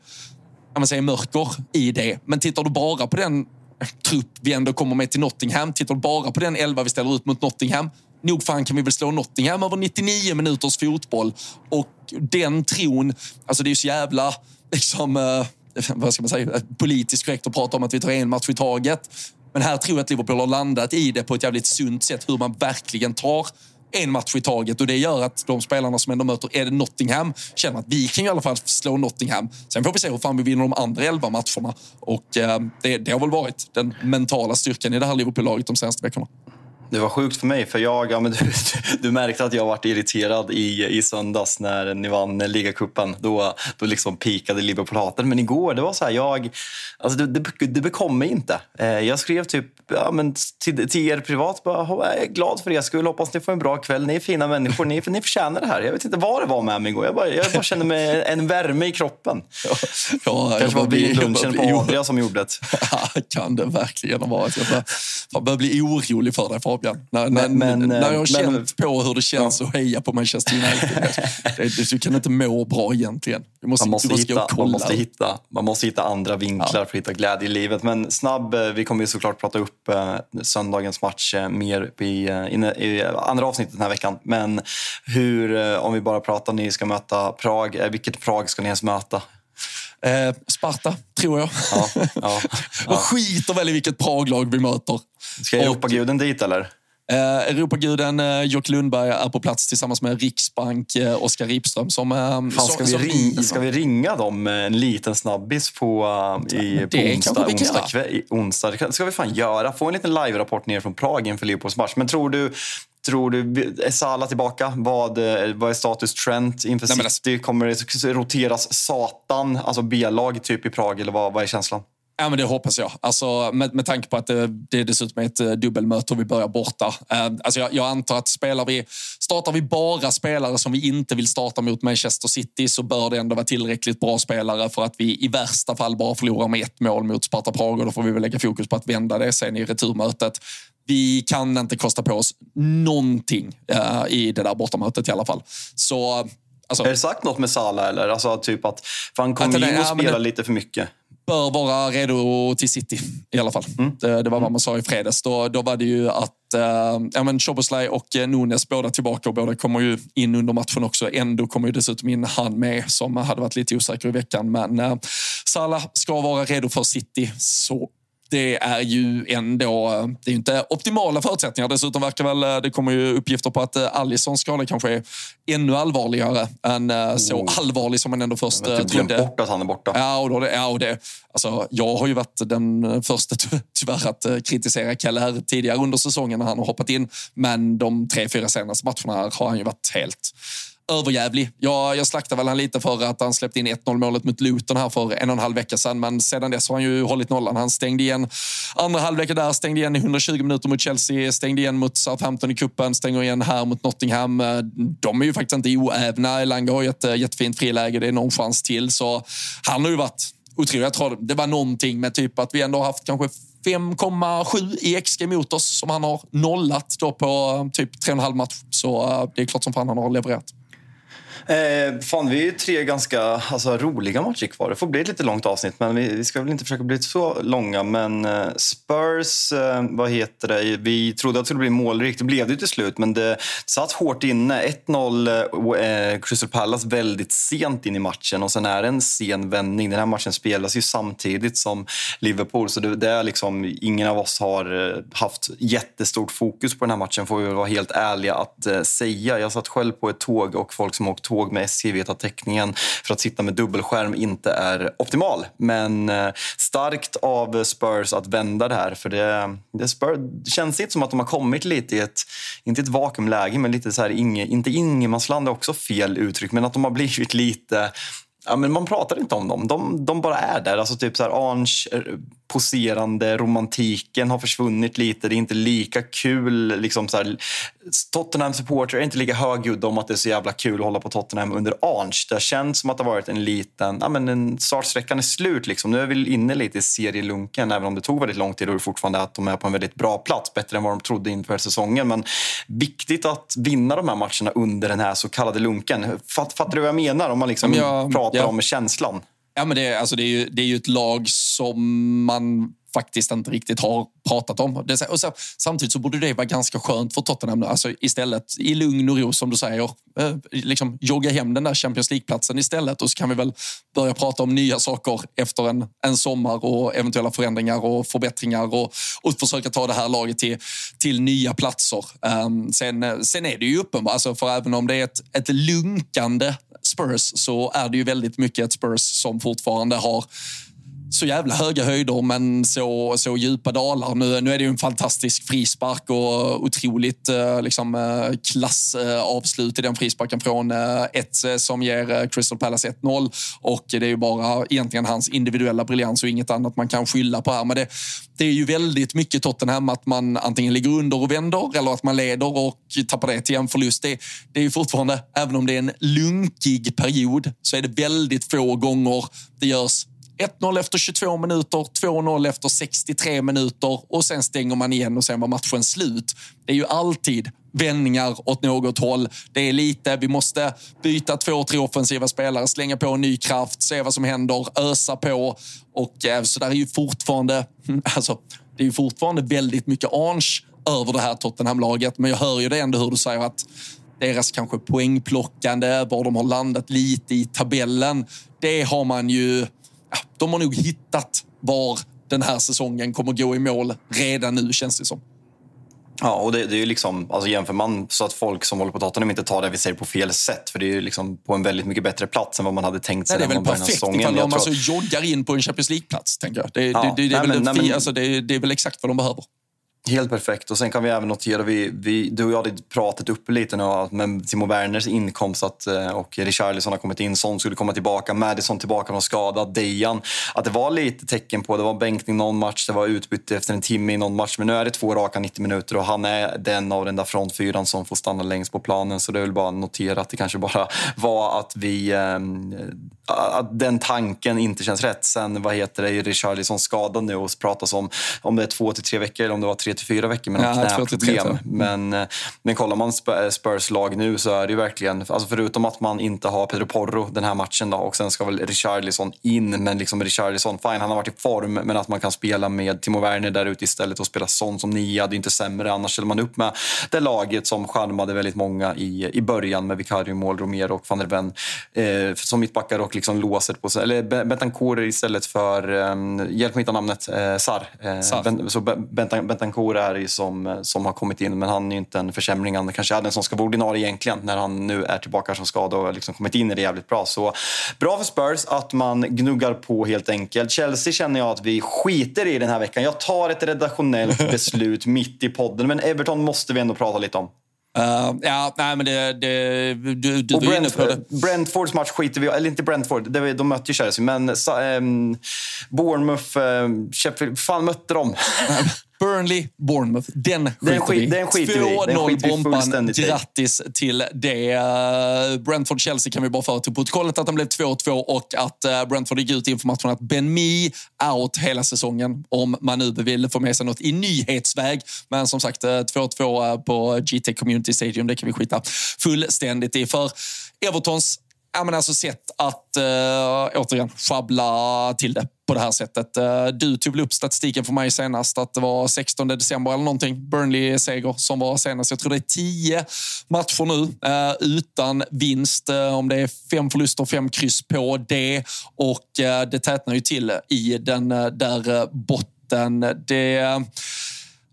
man säga, mörker i det. Men tittar du bara på den trupp vi ändå kommer med till Nottingham, tittar du bara på den elva vi ställer ut mot Nottingham, nog fan kan vi väl slå Nottingham över 99 minuters fotboll. Och den tron, alltså det är ju så jävla liksom, eh, vad ska man säga, politiskt korrekt att prata om att vi tar en match i taget. Men här tror jag att Liverpool har landat i det på ett jävligt sunt sätt, hur man verkligen tar en match i taget och det gör att de spelarna som ändå möter är Nottingham känner att vi kan i alla fall slå Nottingham. Sen får vi se hur fan vi vinner de andra elva matcherna och eh, det, det har väl varit den mentala styrkan i det här Liverpool-laget de senaste veckorna. Det var sjukt för mig, för jag, ja, men du, du märkte att jag varit irriterad i, i söndags när ni vann ligacupen. Då, då liksom pikade Liverpool-hatet. Men igår, det var så här, jag... Alltså det, det, det bekom mig inte. Eh, jag skrev typ ja, men till, till er privat, bara, jag är glad för er skull. Hoppas ni får en bra kväll. Ni är fina människor, ni, ni förtjänar det här. Jag vet inte vad det var med mig igår. Jag bara, jag bara kände mig en värme i kroppen. *laughs* Ja, ja, Kanske var bli, lunchen på Adria som gjorde det. *laughs* Kan det verkligen ha varit. Jag börjar, bli orolig för dig, Fabian. Fabian. När, men, när, när jag har men, känt på hur det känns ja. att heja på Manchester United. *laughs* det, du kan inte må bra egentligen. Du måste, man, måste du måste hitta, man, måste hitta, man måste hitta andra vinklar ja. för att hitta glädje i livet. Men snabb, eh, vi kommer ju såklart prata upp eh, söndagens match eh, mer i, i, i, andra avsnittet den här veckan. Men hur, om vi bara pratar, ni ska möta Prag. Vilket Prag ska ni ens möta? Eh, Sparta, tror jag. Ja, ja, *laughs* ja. och skiter väl i vilket Praglag vi möter. Ska Europaguden dit eller? Eh, Europaguden eh, Jocke Lundberg är på plats tillsammans med Riksbank eh, Oskar Ripström. Som, eh, Fan, ska, som, vi som ring, ska vi ringa dem en liten snabbis på, uh, i, på onsdag? Onsdag, kväll, onsdag. Ska vi fan göra. Få en liten live-rapport ner från Prag inför Liverpools match. Men tror du, tror du är Salah tillbaka? Vad, eh, vad är status Trent inför Nej, City? Kommer det roteras satan, alltså B-lag typ i Prag? Eller vad, vad är känslan? Ja, men det hoppas jag. Alltså, med, med tanke på att det, det dessutom är ett eh, dubbelmöte och vi börjar borta. Eh, alltså jag, jag antar att spelar vi, startar vi bara spelare som vi inte vill starta mot Manchester City så bör det ändå vara tillräckligt bra spelare för att vi i värsta fall bara förlorar med ett mål mot Sparta Prag och då får vi väl lägga fokus på att vända det sen i returmötet. Vi kan inte kosta på oss någonting eh, i det där bortamötet i alla fall. Så alltså, Är det sagt något med Salah eller? Alltså typ att fan kom Att den är- in och ja, men spela lite för mycket. Bör vara redo till City i alla fall. Det, det var vad man sa i fredags. Då, då var det ju att eh, ja, men Szoboszlai och eh, Nunes båda tillbaka och båda kommer ju in under matchen också. Ändå kommer ju dessutom in han med som hade varit lite osäker i veckan. Men eh, Salah ska vara redo för City. Så det är ju ändå det är inte optimala förutsättningar. Dessutom verkar väl, eh, det kommer ju uppgifter på att eh, Alissons skada kanske är ännu allvarligare än eh, så allvarlig som man ändå först Jag typ trodde. bort att han är borta. Ja, och, då, ja, och det, alltså, jag har ju varit den första ty- tyvärr att kritisera Keller tidigare under säsongen när han har hoppat in. Men de tre, fyra senaste matcherna har han ju varit helt överjävlig. Jag, jag slaktade väl han lite för att han släppte in 1-0 målet mot Luton här för en och en halv vecka sedan. Men sedan dess har han ju hållit nollan. Han stängde igen andra halvleken där, stängde igen i 120 minuter mot Chelsea, stängde igen mot Southampton i kuppen, stänger igen här mot Nottingham. De är ju faktiskt inte oävna. Elanga har ju ett eh, jättefint friläge, det är någon chans till. Så han har ju varit otroligt. Jag tror det var någonting med typ att vi ändå har haft kanske 5,7 i XG mot oss som han har nollat då på eh, typ 3,5 match. Så eh, det är klart som fan han har levererat. Eh, fan, vi är ju tre ganska alltså, roliga matcher kvar. Det får bli ett lite långt avsnitt, men vi, vi ska väl inte försöka bli så långa. Men eh, Spurs, eh, vad heter det? Vi trodde att det skulle bli målrikt. Det blev det ju till slut, men det satt hårt inne. 1-0 eh, eh, Crystal Palace väldigt sent in i matchen och sen är det en sen vändning. Den här matchen spelas ju samtidigt som Liverpool, så det, det är liksom ingen av oss har eh, haft jättestort fokus på den här matchen, får vi väl vara helt ärliga att eh, säga. Jag satt själv på ett tåg och folk som åkt tåg med SJ vet att täckningen för att sitta med dubbelskärm inte är optimal. Men eh, starkt av Spurs att vända det här. För det, det, Spurs, det känns inte som att de har kommit lite i ett, inte ett vakuumläge, men lite så här, inge, inte ingenmansland är också fel uttryck, men att de har blivit lite Ja, men man pratar inte om dem. De, de bara är där. Alltså typ så här, Ange poserande romantiken har försvunnit lite. Det är inte lika kul. Liksom så här, Tottenham-supporter är inte lika högljudda om att det är så jävla kul att hålla på Tottenham under Arns. Det har känts som att det har varit en liten... Ja, men en startsträckan är slut. Liksom. Nu är vi inne lite i serielunken, även om det tog väldigt lång tid och det fortfarande att de är på en väldigt bra plats. Bättre än vad de trodde inför säsongen. Men viktigt att vinna de här matcherna under den här så kallade lunken. Fatt, fattar du vad jag menar? Om man liksom Ja, pratar ja. om känslan. Ja, men det, är- alltså det, är ju, det är ju ett lag som man faktiskt inte riktigt har pratat om. Det, och så, samtidigt så borde det vara ganska skönt för Tottenham. Alltså istället i lugn och ro, som du säger, eh, liksom jogga hem den där Champions League-platsen istället. Och så kan vi väl börja prata om nya saker efter en, en sommar och eventuella förändringar och förbättringar och, och försöka ta det här laget till, till nya platser. Um, sen, eh, sen är det ju uppenbart, alltså för även om det är ett, ett lunkande Spurs så är det ju väldigt mycket ett Spurs som fortfarande har så jävla höga höjder men så, så djupa dalar. Nu, nu är det ju en fantastisk frispark och otroligt eh, liksom, eh, klassavslut eh, i den frisparken från eh, Etze som ger Crystal Palace 1-0. Och det är ju bara egentligen hans individuella briljans och inget annat man kan skylla på här. Men det, det är ju väldigt mycket Tottenham att man antingen ligger under och vänder eller att man leder och tappar det till en förlust. Det, det är ju fortfarande, även om det är en lunkig period, så är det väldigt få gånger det görs 1-0 efter 22 minuter, 2-0 efter 63 minuter och sen stänger man igen och sen var matchen slut. Det är ju alltid vändningar åt något håll. Det är lite, vi måste byta två, tre offensiva spelare, slänga på en ny kraft, se vad som händer, ösa på. Och eh, så där är ju fortfarande, *laughs* alltså, det är ju fortfarande väldigt mycket ange över det här Tottenham-laget. Men jag hör ju det ändå hur du säger att deras kanske poängplockande, var de har landat lite i tabellen. Det har man ju... Ja, de har nog hittat var den här säsongen kommer gå i mål redan nu, känns det som. Ja, och det, det är ju liksom, alltså jämför man så att folk som håller på Tottenham inte tar det vi säger på fel sätt. För det är ju liksom på en väldigt mycket bättre plats än vad man hade tänkt sig. Nej, det är väl perfekt ifall de alltså joggar in på en Champions League-plats, tänker jag. Det, ja, det, det, är nej, väl men, nej, alltså, det, det är väl exakt vad de behöver. Helt perfekt. Och Sen kan vi även notera, vi, vi, du och jag hade pratat upp lite nu med Timo Werners inkomst att, eh, och Richarlison har kommit in, Son skulle komma tillbaka, Madison tillbaka från skada, Dejan. Att det var lite tecken på, det var bänkning någon match, det var utbyte efter en timme i någon match, men nu är det två raka 90 minuter och han är den av den där frontfyran som får stanna längst på planen. Så det är väl bara att notera att det kanske bara *laughs* var att vi, äh, att den tanken inte känns rätt. Sen vad heter det, Richarlison skadad nu och pratas om om det är två till tre veckor eller om det var tre tre till fyra veckor med ja, knäproblem. Men, eh, men kollar man eh, Spurs lag nu så är det ju verkligen, alltså förutom att man inte har Pedro Porro den här matchen då, och sen ska väl Richarlison in, men liksom Richarlison, fine han har varit i form, men att man kan spela med Timo Werner där ute istället och spela sån som nia, det är inte sämre. Annars ställer man upp med det laget som charmade väldigt många i, i början med Vicario, Mål, Romero och van der Ven eh, som mittbackar och liksom låser på sig. Eller Bentancourt istället för, eh, hjälp mig hitta namnet, eh, Sar. Eh, Sar. Ben, så Bentancourt Bentancur är ju som, som har kommit in, men han är ju inte en försämring. Han kanske är den som ska vara ordinarie egentligen när han nu är tillbaka som skada och liksom kommit in i det jävligt bra. Så bra för Spurs att man gnuggar på helt enkelt. Chelsea känner jag att vi skiter i den här veckan. Jag tar ett redaktionellt *laughs* beslut mitt i podden, men Everton måste vi ändå prata lite om. Uh, ja, nej men det... det du du och Brent, Brentfords match skiter vi eller inte Brentford, det, de mötte ju Chelsea, men um, Bournemouth, um, Sheffield, fan mötte de? *laughs* Burnley, Bournemouth. Den skiter den skit, vi den skiter 2-0 bomban. Grattis till det. Eh, Brentford-Chelsea kan vi bara föra till protokollet att den blev 2-2 och att eh, Brentford gick ut inför matchen att Ben Mee out hela säsongen om man nu vill få med sig något i nyhetsväg. Men som sagt, 2-2 eh, på GT Community Stadium, det kan vi skita fullständigt i. För Evertons ja, men alltså sätt att äh, återigen schabbla till det på det här sättet. Eh, du tog väl upp statistiken för mig senast att det var 16 december eller någonting. Burnley-seger som var senast. Jag tror det är tio matcher nu eh, utan vinst. Eh, om det är fem förluster, fem kryss på det. Och det tätnar ju till i den där botten. Det,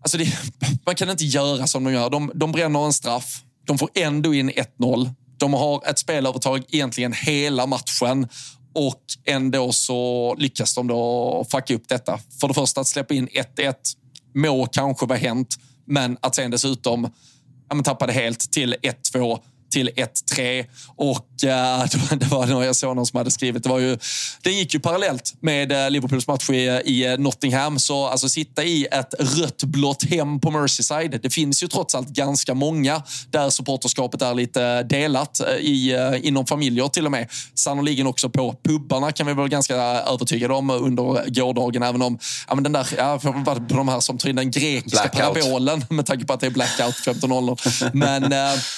alltså det, *laughs* man kan inte göra som de gör. De, de bränner en straff. De får ändå in 1-0 de har ett spelövertag egentligen hela matchen och ändå så lyckas de då fucka upp detta. För det första att släppa in 1-1 må kanske vara hänt, men att sen dessutom ja, tappa det helt till 1-2 till 1-3. Och äh, *laughs* det var någon jag såg någon som hade skrivit, det var ju, den gick ju parallellt med äh, Liverpools match i, i Nottingham. Så alltså sitta i ett rött-blått hem på Merseyside, det finns ju trots allt ganska många där supporterskapet är lite delat i, inom familjer till och med. Sannoliken också på pubbarna kan vi vara ganska övertygade om under gårdagen. Även om ja, men den där, ja, på de här som tar in den grekiska blackout. parabolen *laughs* med tanke på att det är blackout 15.00. Men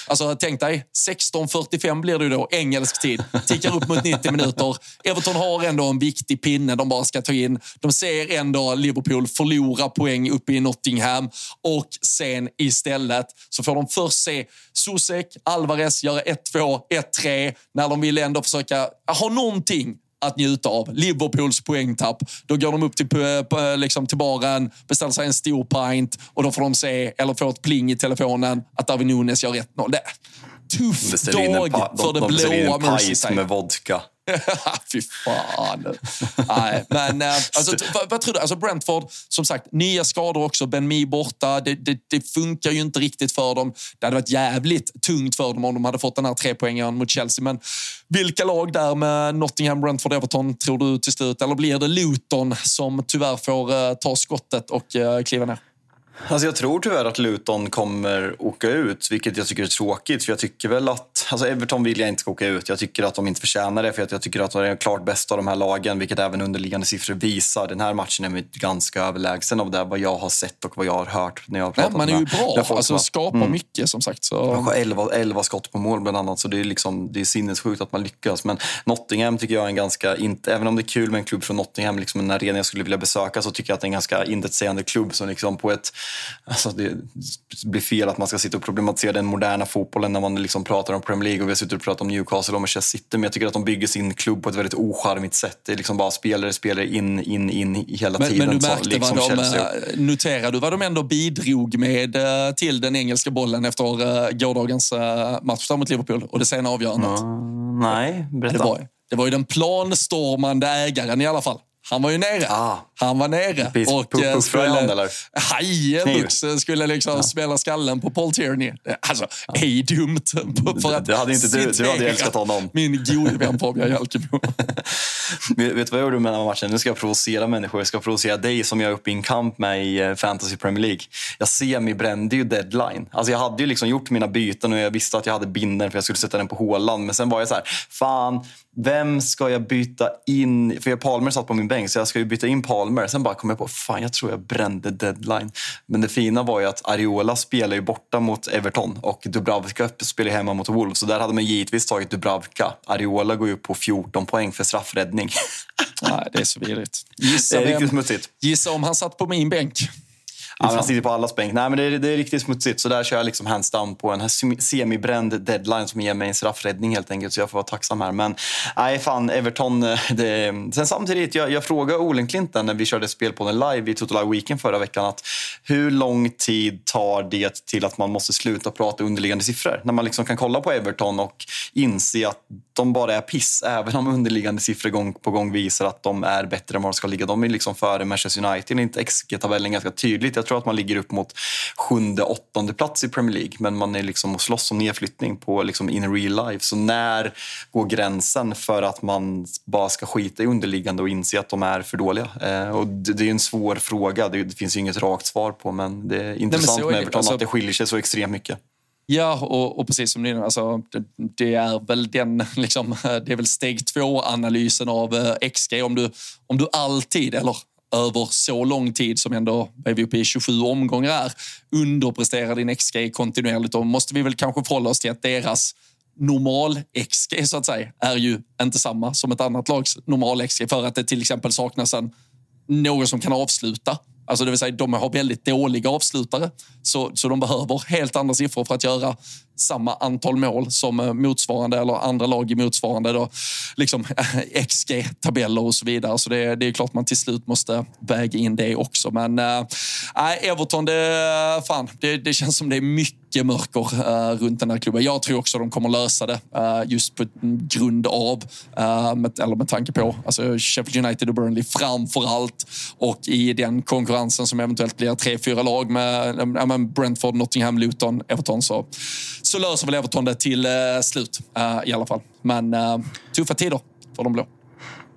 alltså, tänk dig 16.45 blir det då, engelsk tid. Tickar upp mot 90 minuter. Everton har ändå en viktig pinne de bara ska ta in. De ser ändå Liverpool förlora poäng uppe i Nottingham och sen istället så får de först se Susek, Alvarez göra 1-2, 1-3 när de vill ändå försöka ha någonting att njuta av. Liverpools poängtapp. Då går de upp till, eh, eh, liksom, till baren, beställer sig en stor pint och då får de se, eller får ett pling i telefonen, att Darwin Nunes gör 1-0 tuff dag för det blåa Merseyside. De med vodka. *laughs* Fy fan. Nej, men äh, alltså, vad, vad, tror du? Alltså Brentford, som sagt, nya skador också. Ben Mee borta. Det, det, det, funkar ju inte riktigt för dem. Det hade varit jävligt tungt för dem om de hade fått den här trepoängaren mot Chelsea. Men vilka lag där med Nottingham, Brentford, Everton tror du till slut? Eller blir det Luton som tyvärr får uh, ta skottet och uh, kliva ner? Alltså jag tror tyvärr att Luton kommer åka ut, vilket jag tycker är tråkigt. För jag tycker väl att, alltså Everton vill jag inte ska åka ut. Jag tycker att de inte förtjänar det, för jag tycker att de är klart bäst av de här lagen, vilket även underliggande siffror visar. Den här matchen är ganska överlägsen av det vad jag har sett och vad jag har hört när jag har pratat Nej, Man är ju bra, alltså skapar mm. mycket som sagt. Så... 11, 11 skott på mål bland annat, så det är, liksom, det är sinnessjukt att man lyckas. Men Nottingham tycker jag är en ganska, inte, även om det är kul med en klubb från Nottingham, liksom en arena jag skulle vilja besöka, så tycker jag att det är en ganska intetsägande klubb som liksom på ett Alltså det blir fel att man ska sitta och problematisera den moderna fotbollen när man liksom pratar om Premier League och vi har suttit och pratat om Newcastle och Manchester City. Men jag tycker att de bygger sin klubb på ett väldigt ocharmigt sätt. Det är liksom bara spelare, spelare in, in, in hela men, tiden. Men du märkte så, liksom vad de, noterade du vad de ändå bidrog med eh, till den engelska bollen efter eh, gårdagens eh, match där mot Liverpool och det sena avgörandet? Mm, nej, berätta. Det var, det var ju den planstormande ägaren i alla fall. Han var ju nere. Ah. Han var nere. Pis- och puff- eh, eller? Hajenbux skulle liksom smälla skallen på Paul Tierney. Alltså, ej dumt. För att Det hade inte du. Du hade älskat honom. Min gode vän Fabian Jalkemo. *laughs* Vet vet du vad jag gjorde med den här matchen? Nu ska jag provocera människor. Jag ska provocera dig som jag är uppe i en kamp med i eh, Fantasy Premier League. Jag semi-brände ju deadline. Alltså jag hade ju liksom gjort mina byten och jag visste att jag hade binden för jag skulle sätta den på Håland. Men sen var jag så här, fan, vem ska jag byta in? För jag Palmer satt på min bänk så jag ska ju byta in Palmer. Sen bara kom jag på, fan jag tror jag brände deadline. Men det fina var ju att Ariola spelar ju borta mot Everton och Dubravka spelar hemma mot Wolves. Så där hade man givetvis tagit Dubravka. Ariola går ju upp på 14 poäng för straffräddning. Nej, det är så vidrigt. Gissa, Det är vem, riktigt smutsigt. gissa om han satt på min bänk. Men han sitter på allas bänk. Nej, men det, är, det är riktigt smutsigt. Så där kör jag liksom hands down på en semibränd deadline som ger mig en straffräddning helt enkelt. Så jag får vara tacksam här. Men nej, fan Everton. eh, Det, sen samtidigt, jag, jag frågade Olen Clinton när vi körde spel på den live i Total Weekend förra veckan. att Hur lång tid tar det till att man måste sluta prata underliggande siffror? När man liksom kan kolla på Everton och inse att de bara är piss. Även om underliggande siffror gång på gång visar att de är bättre än vad de ska ligga. De är liksom före Manchester United. Inte XG-tabellen ganska tydligt. Jag tror att man ligger upp mot sjunde, åttonde plats i Premier League. Men man är liksom och slåss om nedflyttning på liksom in real life. Så när går gränsen för att man bara ska skita i underliggande och inse att de är för dåliga? Eh, och det, det är en svår fråga. Det, det finns inget rakt svar på. Men det är intressant så är med. Everton Alltså- att det skiljer sig så extremt mycket. Ja, och, och precis som du alltså, det, det är väl den, *laughs* liksom, *laughs* det är väl steg två-analysen av eh, XG. Om du, om du alltid, eller över så lång tid som ändå är vi uppe i 27 omgångar är, underpresterar din XG kontinuerligt, då måste vi väl kanske förhålla oss till att deras normal-XG så att säga är ju inte samma som ett annat lags normal-XG för att det till exempel saknas en någon som kan avsluta. Alltså det vill säga, de har väldigt dåliga avslutare. Så, så de behöver helt andra siffror för att göra samma antal mål som eh, motsvarande eller andra lag i motsvarande då, liksom, eh, XG-tabeller och så vidare. Så det, det är klart man till slut måste väga in det också. Men äh, Everton, det, fan, det, det känns som det är mycket mörker äh, runt den här klubben. Jag tror också de kommer lösa det äh, just på grund av, äh, med, eller med tanke på, alltså Sheffield United och Burnley framför allt och i den konkurrensen som eventuellt blir tre, fyra lag med ja, Brentford, Nottingham, Luton, Everton så, så löser väl Everton det till eh, slut eh, i alla fall. Men eh, tuffa tider för de blå.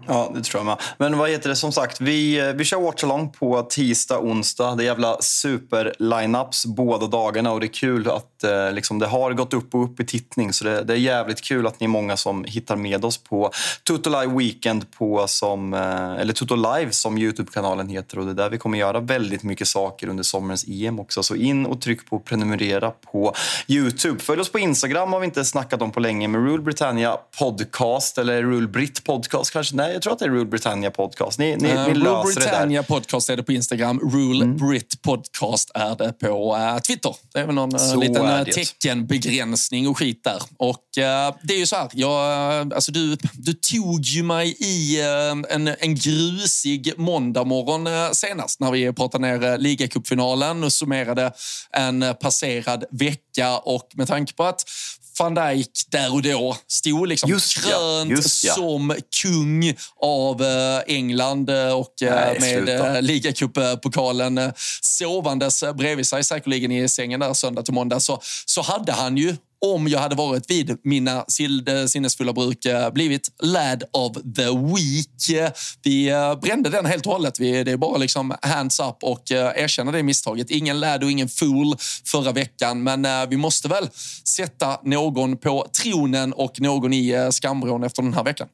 Ja, det tror jag med. Men vad heter det, som sagt, vi, eh, vi kör watchalong på tisdag, onsdag. Det är jävla super-lineups båda dagarna och det är kul att eh, liksom, det har gått upp och upp i tittning. Så det, det är jävligt kul att ni är många som hittar med oss på Toto Live Weekend på som, eh, eller Toto Live som Youtube-kanalen heter och det är där vi kommer göra väldigt mycket saker under sommarens EM också. Så in och tryck på prenumerera på Youtube. Följ oss på Instagram har vi inte snackat om på länge med Rule Britannia Podcast eller Rule Brit Podcast kanske. Nej, jag tror att det är Rule Britannia Podcast. Ni, ni, Eh, ni Rule löser det där. Britannia podcast är det på Instagram. Rule Brit podcast är det på eh, Twitter. Det är väl någon eh, Så liten eh, teckenbegränsning och skit där. Och eh, det är ju så här, jag, eh, alltså du, du tog ju mig i eh, en, en grusig måndagmorgon eh, senast när vi pratade ner eh, ligacupfinalen och summerade en eh, passerad vecka och med tanke på att van Dijk där och då stod liksom Just ja, krönt just ja. som kung av eh, England eh, och eh, Nej, med eh, sovandes bredvid sig säkerligen i sängen där söndag till måndag så, så hade han ju om jag hade varit vid mina sinnesfulla bruk eh, blivit lad of the week. Vi eh, brände den helt och hållet. Vi, det är bara liksom hands up och eh, erkänna det misstaget. Ingen lad och ingen fool förra veckan, men vi måste väl sätta någon på tronen och någon i skamvrån efter den här veckan.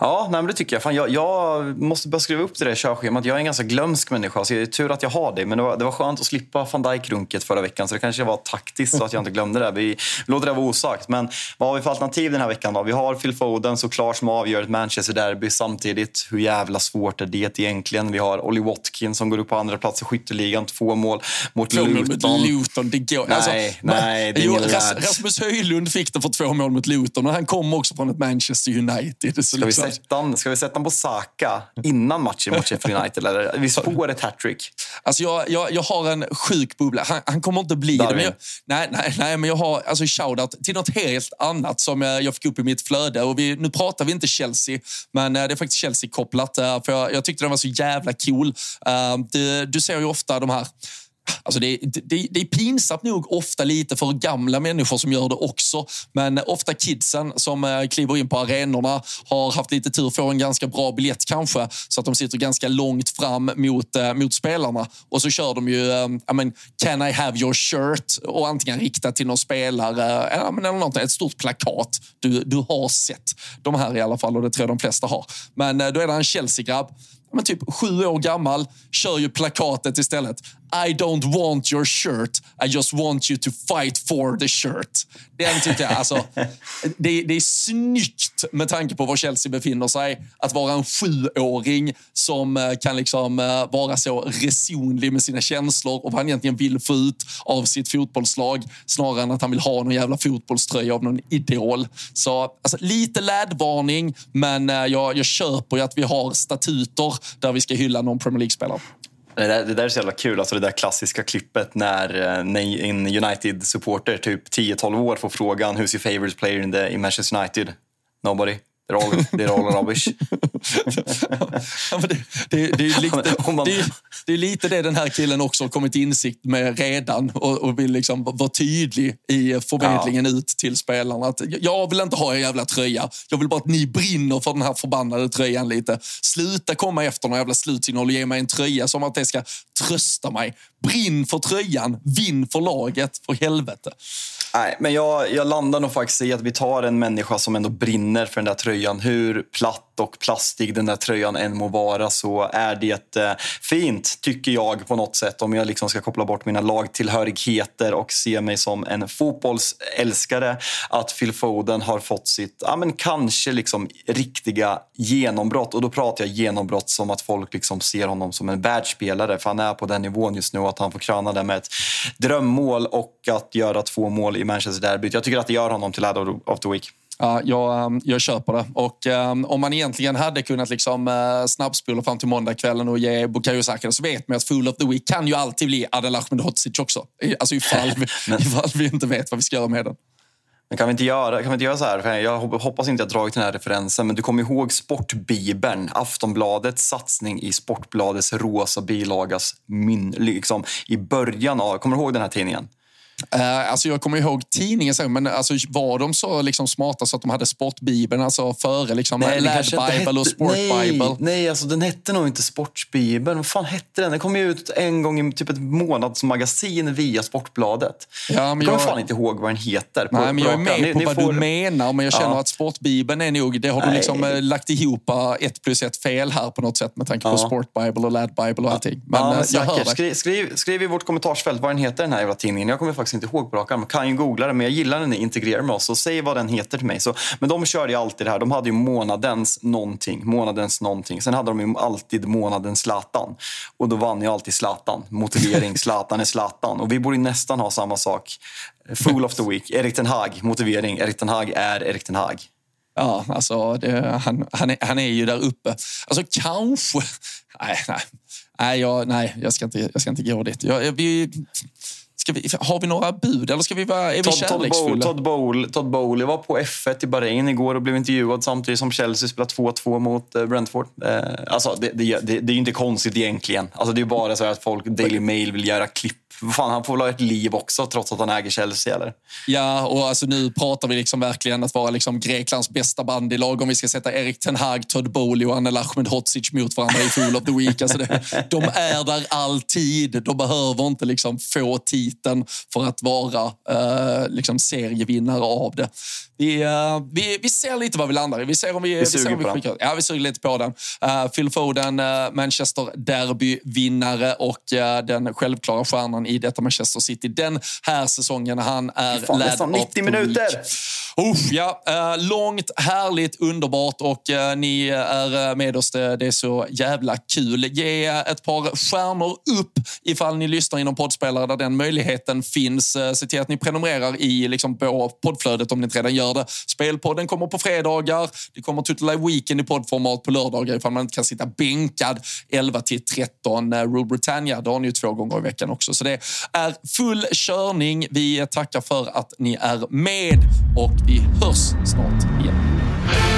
Ja, nej, men det tycker jag. Fan, jag. Jag måste bara skriva upp det där körschemat. Jag är en ganska glömsk människa, så det är tur att jag har det. Men det var, det var skönt att slippa van Dijk-runket förra veckan, så det kanske var taktiskt så att jag inte glömde det. Vi låter det vara osagt. Men vad har vi för alternativ den här veckan? Då? Vi har Phil Foden såklart som avgör ett Manchester-derby samtidigt. Hur jävla svårt är det egentligen? Vi har Ollie Watkins som går upp på andra plats i skytteligan. Två mål mot två Luton. Mot Luton, det går. Nej, alltså, nej, det är jo. Rasmus Höjlund fick det för två mål mot Luton och han kom också från ett Manchester United. Så vi, sätta han, ska vi sätta han på Saka innan matchen mot Sheffield United? Eller? Vi får ett hattrick. Alltså jag, jag, jag har en sjuk bubbla. Han, han kommer inte bli det. Darwin. Men jag, nej, nej, nej, men jag har alltså shoutout till något helt annat som jag, jag fick upp i mitt flöde. Och vi, nu pratar vi inte Chelsea, men eh, det är faktiskt Chelsea-kopplat. eh, För jag, jag tyckte den var så jävla cool. Eh, Du, du ser ju ofta de här Alltså det, det, det är pinsamt nog ofta lite för gamla människor som gör det också. Men ofta kidsen som eh, kliver in på arenorna har haft lite tur, får en ganska bra biljett kanske, så att de sitter ganska långt fram mot, eh, mot spelarna. Och så kör de ju eh, I mean, “Can I have your shirt?” och antingen riktat till någon spelare eller något, ett stort plakat. Du, du har sett de här i alla fall och det tror jag de flesta har. Men då är det en Chelsea-grabb men typ sju år gammal, kör ju plakatet istället. I don't want your shirt, I just want you to fight for the shirt. Den tycker jag, alltså, *laughs* det, det är snyggt med tanke på var Chelsea befinner sig. Att vara en sjuåring som eh, kan liksom eh, vara så resonlig med sina känslor och vad han egentligen vill få ut av sitt fotbollslag snarare än att han vill ha någon jävla fotbollströja av någon idol. Så alltså, lite lädvarning, men eh, jag, jag köper ju att vi har statuter där vi ska hylla någon Premier League-spelare. Det där, det där är så jävla kul, alltså det där klassiska klippet när, eh, när en United-supporter, typ 10-12 år, får frågan “Who's your favorite player in, the, in Manchester United?” “Nobody. All, they're all rubbish.” Ja, det, det, det, är lite, *laughs* det, det är lite det den här killen också har kommit insikt med redan och, och vill liksom vara tydlig i förmedlingen ut till spelarna. Att jag vill inte ha en jävla tröja. Jag vill bara att ni brinner för den här förbannade tröjan lite. Sluta komma efter någon jävla slutsignal och ge mig en tröja som att det ska trösta mig. Brinn för tröjan, vinn för laget, för helvete. Nej, men jag, jag landar nog faktiskt i att vi tar en människa som ändå brinner för den där tröjan. Hur platt och plastig den där tröjan än må vara så är det eh, fint, tycker jag på något sätt. Om jag liksom ska koppla bort mina lagtillhörigheter och se mig som en fotbollsälskare. Att Phil Foden har fått sitt, ja men kanske liksom riktiga genombrott. Och då pratar jag genombrott som att folk liksom ser honom som en världsspelare. För han är på den nivån just nu att han får kröna det med ett drömmål och att göra två mål i Manchester Derby. Jag tycker att det gör honom till Lad of the Week. Ja, jag, um, jag köper det. Och um, om man egentligen hade kunnat liksom, uh, snabbspola fram till måndagskvällen och ge Bukayo Saka så vet man att Fool of the Week kan ju alltid bli Adel Ahmedhodzic också. Alltså ifall vi, *laughs* ifall vi inte vet vad vi ska göra med den. Men kan vi inte göra, kan vi inte göra så här? För jag hop- hoppas inte jag dragit den här referensen, men du kommer ihåg Sportbibeln, Aftonbladets satsning i Sportbladets rosa bilagas min, liksom, i början av... Kommer du ihåg den här tidningen? Uh, alltså jag kommer ihåg tidningen, men alltså, var de så liksom, smarta så att de hade Sportbibeln alltså, före liksom, det Lad Bible och hette- Sport nej, Bible? Nej, alltså den hette nog inte Sportbibeln. Vad fan hette den? Den kom ju ut en gång i typ ett månadsmagasin via Sportbladet. Ja, men jag kommer jag- fan inte ihåg vad den heter. på- Nej, men på jag är med Ni- på ni vad får- du menar, men jag känner Ja. att Sportbibeln är nog... Det har du Nej. liksom eh, lagt ihop eh, ett plus ett fel här på något sätt med tanke på Ja. Sport Bible och Lad Bible och allting. Men, ja, men jag hör. Skriv, skriv, skriv i vårt kommentarsfält vad den heter, den här jävla tidningen. Jag kommer faktiskt inte ihåg på rak arm. Kan ju googla den, men jag gillar när ni integrerar med oss. Så säg vad den heter till mig. Så, men de körde ju alltid det här. De hade ju månadens någonting. Månadens någonting. Sen hade de ju alltid månadens Zlatan. Och då vann ju alltid Zlatan. Motivering, *laughs* Zlatan är Zlatan. Och vi borde ju nästan ha samma sak. Fool of the Week, Erik Ten Hag. Motivering, Erik Ten Hag är Erik Ten Hag. Ja, alltså det, han, han, är, han är ju där uppe. Alltså kanske... Nej, nej. Nej, jag, nej jag, ska inte, jag ska inte gå dit. Jag, vi, ska vi, har vi några bud eller ska vi vara, är vi Todd, Todd, Bowl, kärleksfulla? Todd, Bowl, Todd Bowley var på F1 i Bahrain igår och blev intervjuad samtidigt som Chelsea spelade 2-2 mot eh, Brentford. Eh, alltså, det, det, det, det är ju inte konstigt egentligen. Alltså, det är bara så att folk, Daily Mail vill göra klipp fan, han får väl ha ett liv också trots att han äger Chelsea eller? Ja, och alltså nu pratar vi liksom verkligen att vara liksom Greklands bästa bandylag om vi ska sätta Erik Ten Hag, Todd Bowley och Anel Ahmedhodzic mot varandra i Fool of the Week. Alltså det, de är där alltid. De behöver inte liksom få titeln för att vara uh, liksom serievinnare av det. Vi, uh, vi, vi ser lite vad vi landar i. Vi ser om vi, vi vi, på den. Ja, vi suger lite på den. Uh, Phil Foden, uh, Manchester Derby-vinnare och uh, den självklara stjärnan i detta Manchester City den här säsongen. Han är Fan, nästan 90 minuter! Usch, ja, uh, långt, härligt, underbart och ni är med oss. Det, det, är så jävla kul. Ge ett par stjärnor upp ifall ni lyssnar inom poddspelare där den möjligheten möjligheten finns. Eh, se till att ni prenumererar i liksom, på poddflödet om ni inte redan gör det. Spelpodden kommer på fredagar. Det kommer Tuttle Weekend i poddformat på lördagar ifall man inte kan sitta bänkad 11 till 13. Eh, Rule Britannia, det har ni ju två gånger i veckan också. Så det är full körning. Vi tackar för att ni är med och vi hörs snart igen.